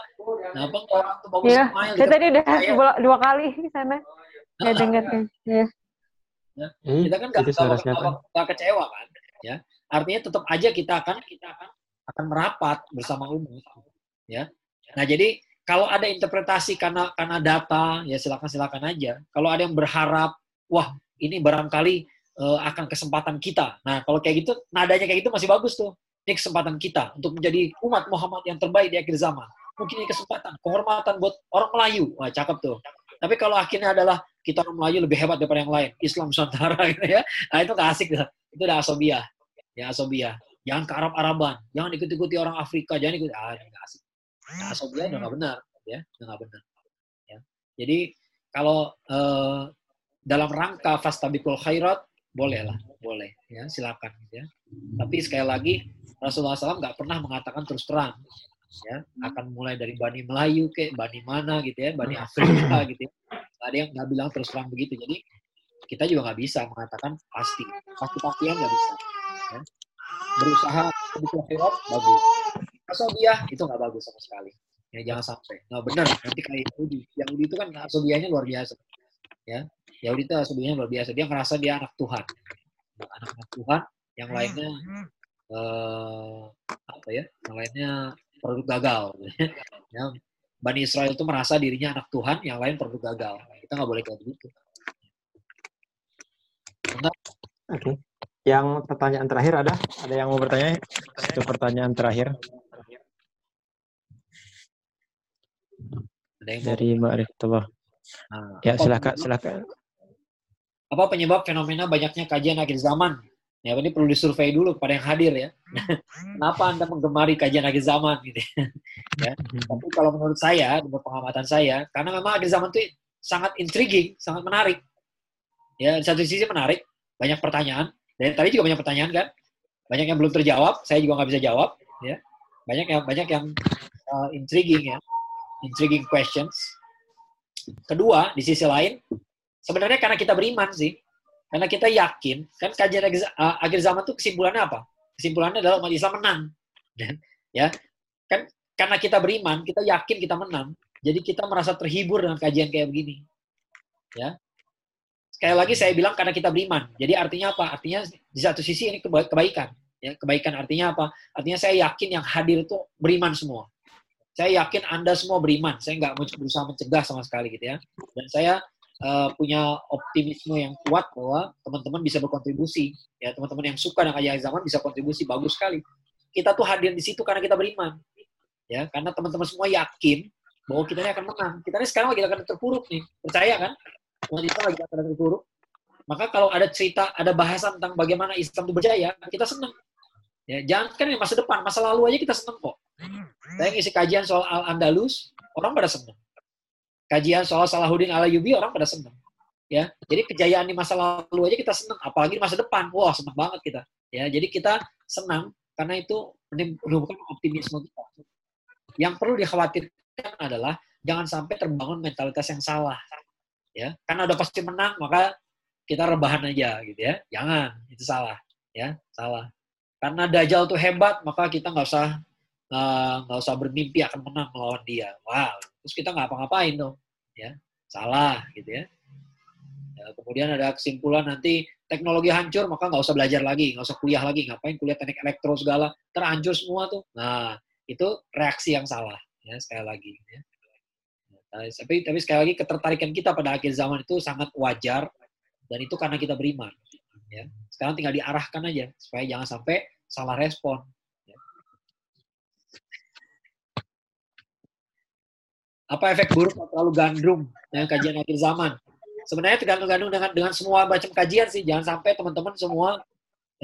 kenapa nggak orang Tubagus ya, Ismail? saya tadi udah dua, dua kali di sana. Ya dengar kan ya. ya. kita kan nggak kecewa kan? Ya artinya tetap aja kita akan kita akan akan merapat bersama umum. Ya nah jadi kalau ada interpretasi karena karena data ya silakan silakan aja. Kalau ada yang berharap wah ini barangkali uh, akan kesempatan kita. Nah, kalau kayak gitu, nadanya kayak gitu masih bagus tuh. Ini kesempatan kita untuk menjadi umat Muhammad yang terbaik di akhir zaman. Mungkin ini kesempatan, kehormatan buat orang Melayu. Wah, cakep tuh. Tapi kalau akhirnya adalah kita orang Melayu lebih hebat daripada yang lain, Islam Nusantara [LAUGHS] gitu ya. Nah, itu gak asik tuh. Itu udah asobia. Ya, asobia. Jangan ke Arab-Araban. Jangan ikut-ikuti orang Afrika. Jangan ikut. Ah, gak asik. Nah, asobia udah gak benar. Ya, udah gak benar. Ya. Jadi, kalau uh, dalam rangka fastabikul khairat, boleh lah, boleh ya silakan ya. Tapi sekali lagi Rasulullah SAW nggak pernah mengatakan terus terang ya akan mulai dari bani Melayu ke bani mana gitu ya, bani Afrika gitu ya. Gak ada yang nggak bilang terus terang begitu. Jadi kita juga nggak bisa mengatakan pasti, pasti pastian nggak bisa. Ya. Berusaha lebih akhirat bagus. Asobiah itu nggak bagus sama sekali. Ya jangan sampai. Nggak benar. Nanti kayak Yahudi. Yahudi itu kan asobiahnya luar biasa. Ya, Yahudi itu sebenarnya luar biasa. Dia ngerasa dia anak Tuhan. Anak-anak Tuhan. Yang lainnya uh, apa ya? Yang lainnya produk gagal. [LAUGHS] ya, Bani Israel itu merasa dirinya anak Tuhan, yang lain produk gagal. Kita nggak boleh kayak begitu. Oke. Okay. Yang pertanyaan terakhir ada? Ada yang mau bertanya? Itu pertanyaan terakhir. Dari Mbak. Nah, ya silakan silakan apa penyebab fenomena banyaknya kajian akhir zaman? Ya, ini perlu disurvei dulu kepada yang hadir ya. [LAUGHS] Kenapa Anda menggemari kajian akhir zaman gitu ya. Tapi kalau menurut saya, menurut pengamatan saya, karena memang akhir zaman itu sangat intriguing, sangat menarik. Ya, di satu sisi menarik, banyak pertanyaan. Dan tadi juga banyak pertanyaan kan? Banyak yang belum terjawab, saya juga nggak bisa jawab. Ya, banyak yang banyak yang uh, intriguing ya, intriguing questions. Kedua, di sisi lain, Sebenarnya karena kita beriman sih. Karena kita yakin, kan kajian akhir zaman itu kesimpulannya apa? Kesimpulannya adalah umat Islam menang. ya, kan karena kita beriman, kita yakin kita menang, jadi kita merasa terhibur dengan kajian kayak begini. Ya. Sekali lagi saya bilang karena kita beriman. Jadi artinya apa? Artinya di satu sisi ini kebaikan. Ya, kebaikan artinya apa? Artinya saya yakin yang hadir itu beriman semua. Saya yakin Anda semua beriman. Saya nggak berusaha mencegah sama sekali gitu ya. Dan saya uh, punya optimisme yang kuat bahwa teman-teman bisa berkontribusi. Ya, teman-teman yang suka dengan ayah zaman bisa kontribusi bagus sekali. Kita tuh hadir di situ karena kita beriman. Ya, karena teman-teman semua yakin bahwa kita ini akan menang. Kita ini sekarang lagi akan terpuruk nih. Percaya kan? Kita lagi akan terpuruk. Maka kalau ada cerita, ada bahasan tentang bagaimana Islam itu berjaya, kita senang. Ya, jangan kan masa depan, masa lalu aja kita senang kok. Saya ngisi kajian soal Al-Andalus, orang pada senang kajian soal Salahuddin Alayubi orang pada senang. Ya, jadi kejayaan di masa lalu aja kita senang, apalagi di masa depan. Wah, senang banget kita. Ya, jadi kita senang karena itu menumbuhkan optimisme kita. Yang perlu dikhawatirkan adalah jangan sampai terbangun mentalitas yang salah. Ya, karena udah pasti menang, maka kita rebahan aja gitu ya. Jangan, itu salah. Ya, salah. Karena Dajjal tuh hebat, maka kita nggak usah nggak uh, usah bermimpi akan menang melawan dia. Wow, terus kita nggak apa-ngapain dong ya salah gitu ya. ya kemudian ada kesimpulan nanti teknologi hancur maka nggak usah belajar lagi nggak usah kuliah lagi ngapain kuliah teknik elektro segala terhancur semua tuh nah itu reaksi yang salah ya sekali lagi ya. Nah, tapi tapi sekali lagi ketertarikan kita pada akhir zaman itu sangat wajar dan itu karena kita beriman ya sekarang tinggal diarahkan aja supaya jangan sampai salah respon Apa efek buruk terlalu gandrung dengan kajian akhir zaman? Sebenarnya tergantung-gantung dengan dengan semua macam kajian sih. Jangan sampai teman-teman semua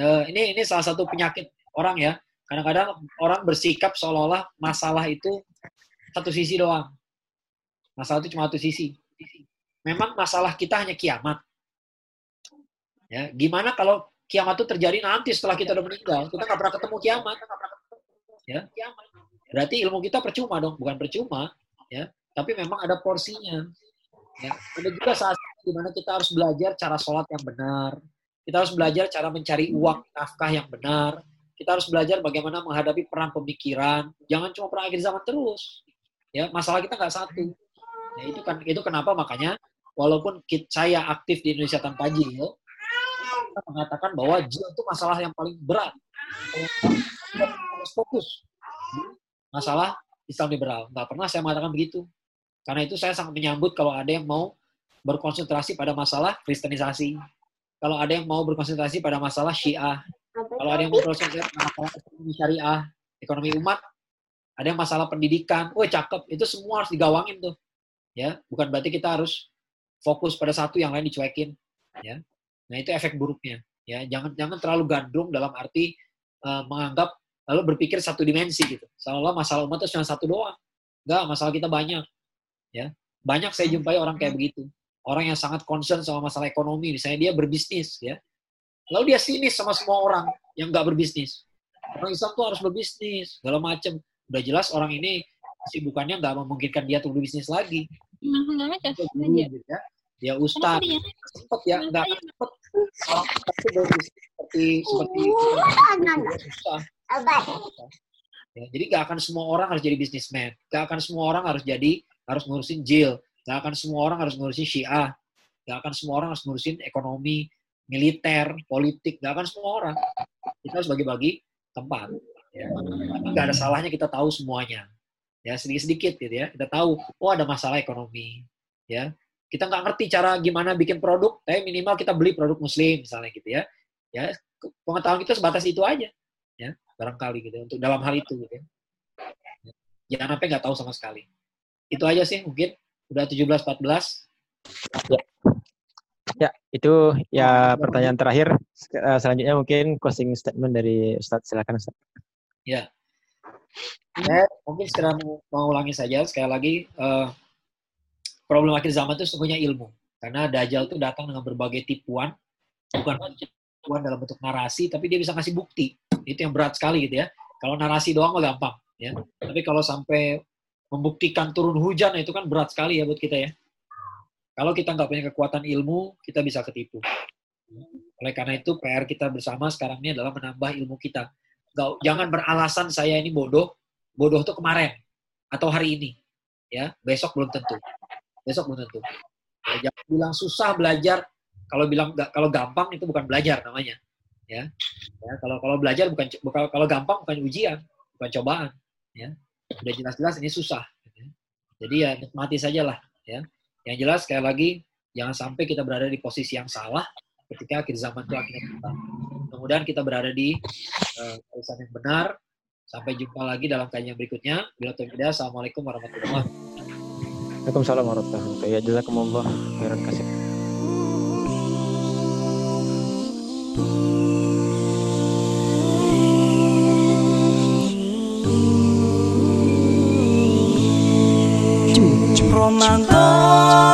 uh, ini ini salah satu penyakit orang ya. Kadang-kadang orang bersikap seolah-olah masalah itu satu sisi doang. Masalah itu cuma satu sisi. Memang masalah kita hanya kiamat. Ya, gimana kalau kiamat itu terjadi nanti setelah kita udah meninggal? Kita nggak pernah ketemu kiamat. Ya, berarti ilmu kita percuma dong, bukan percuma ya. Tapi memang ada porsinya. Ya ada juga saat di mana kita harus belajar cara sholat yang benar. Kita harus belajar cara mencari uang nafkah yang benar. Kita harus belajar bagaimana menghadapi perang pemikiran. Jangan cuma perang akhir zaman terus. Ya masalah kita nggak satu. Ya itu kan itu kenapa? Makanya walaupun saya aktif di Indonesia tanpa jil kita mengatakan bahwa jil itu masalah yang paling berat. Harus fokus masalah Islam liberal. Nggak pernah saya mengatakan begitu. Karena itu saya sangat menyambut kalau ada yang mau berkonsentrasi pada masalah kristenisasi. Kalau ada yang mau berkonsentrasi pada masalah syiah. Kalau ada yang mau berkonsentrasi pada masalah ekonomi syariah, ekonomi umat, ada yang masalah pendidikan. Wah, cakep. Itu semua harus digawangin tuh. Ya, bukan berarti kita harus fokus pada satu yang lain dicuekin. Ya. Nah, itu efek buruknya. Ya, jangan jangan terlalu gandrung dalam arti uh, menganggap lalu berpikir satu dimensi gitu. Seolah masalah umat itu cuma satu doang. Enggak, masalah kita banyak. Ya. Banyak saya jumpai orang kayak begitu. Orang yang sangat concern sama masalah ekonomi, misalnya dia berbisnis, ya. Lalu dia sinis sama semua orang yang nggak berbisnis. Orang Islam tuh harus berbisnis, segala macem. Udah jelas orang ini sibukannya nggak memungkinkan dia untuk berbisnis lagi. Gitu ya. Dia ustad, sempet ya, nggak sempet orang seperti seperti susah Ya, jadi gak akan semua orang harus jadi bisnismen. Gak akan semua orang harus jadi harus ngurusin jail. Gak akan semua orang harus ngurusin syiah. Gak akan semua orang harus ngurusin ekonomi, militer, politik. Gak akan semua orang. Kita harus bagi-bagi tempat. Ya. Tapi gak ada salahnya kita tahu semuanya. Ya sedikit-sedikit gitu ya. Kita tahu, oh ada masalah ekonomi. Ya, kita nggak ngerti cara gimana bikin produk, tapi minimal kita beli produk muslim misalnya gitu ya. Ya, pengetahuan kita sebatas itu aja. Ya, barangkali gitu untuk dalam hal itu gitu ya. Jangan sampai nggak tahu sama sekali. Itu aja sih mungkin udah 17 14. Ya. Ya, itu ya pertanyaan terakhir. Eh, selanjutnya mungkin closing statement dari Ustaz. Silakan Ustaz. Ya. Saya mungkin sekarang mau ulangi saja sekali lagi uh, problem akhir zaman itu semuanya ilmu. Karena Dajjal itu datang dengan berbagai tipuan, bukan tipuan dalam bentuk narasi, tapi dia bisa kasih bukti itu yang berat sekali gitu ya. Kalau narasi doang mah gampang ya. Tapi kalau sampai membuktikan turun hujan itu kan berat sekali ya buat kita ya. Kalau kita nggak punya kekuatan ilmu, kita bisa ketipu. Oleh karena itu PR kita bersama sekarang ini adalah menambah ilmu kita. Gak, jangan beralasan saya ini bodoh. Bodoh itu kemarin. atau hari ini. Ya, besok belum tentu. Besok belum tentu. Ya, jangan bilang susah belajar. Kalau bilang kalau gampang itu bukan belajar namanya. Ya, ya kalau kalau belajar bukan bukan kalau gampang bukan ujian, bukan cobaan. Ya, udah jelas-jelas ini susah. Ya. Jadi ya nikmati saja lah. Ya, yang jelas sekali lagi jangan sampai kita berada di posisi yang salah ketika akhir zaman itu akhirnya kita. Mudah-mudahan kita berada di uh, yang benar. Sampai jumpa lagi dalam kajian berikutnya. Bila tidak, Assalamualaikum warahmatullahi wabarakatuh. Waalaikumsalam warahmatullahi wabarakatuh. Ya jazakumullah khairan kasih. Ramadan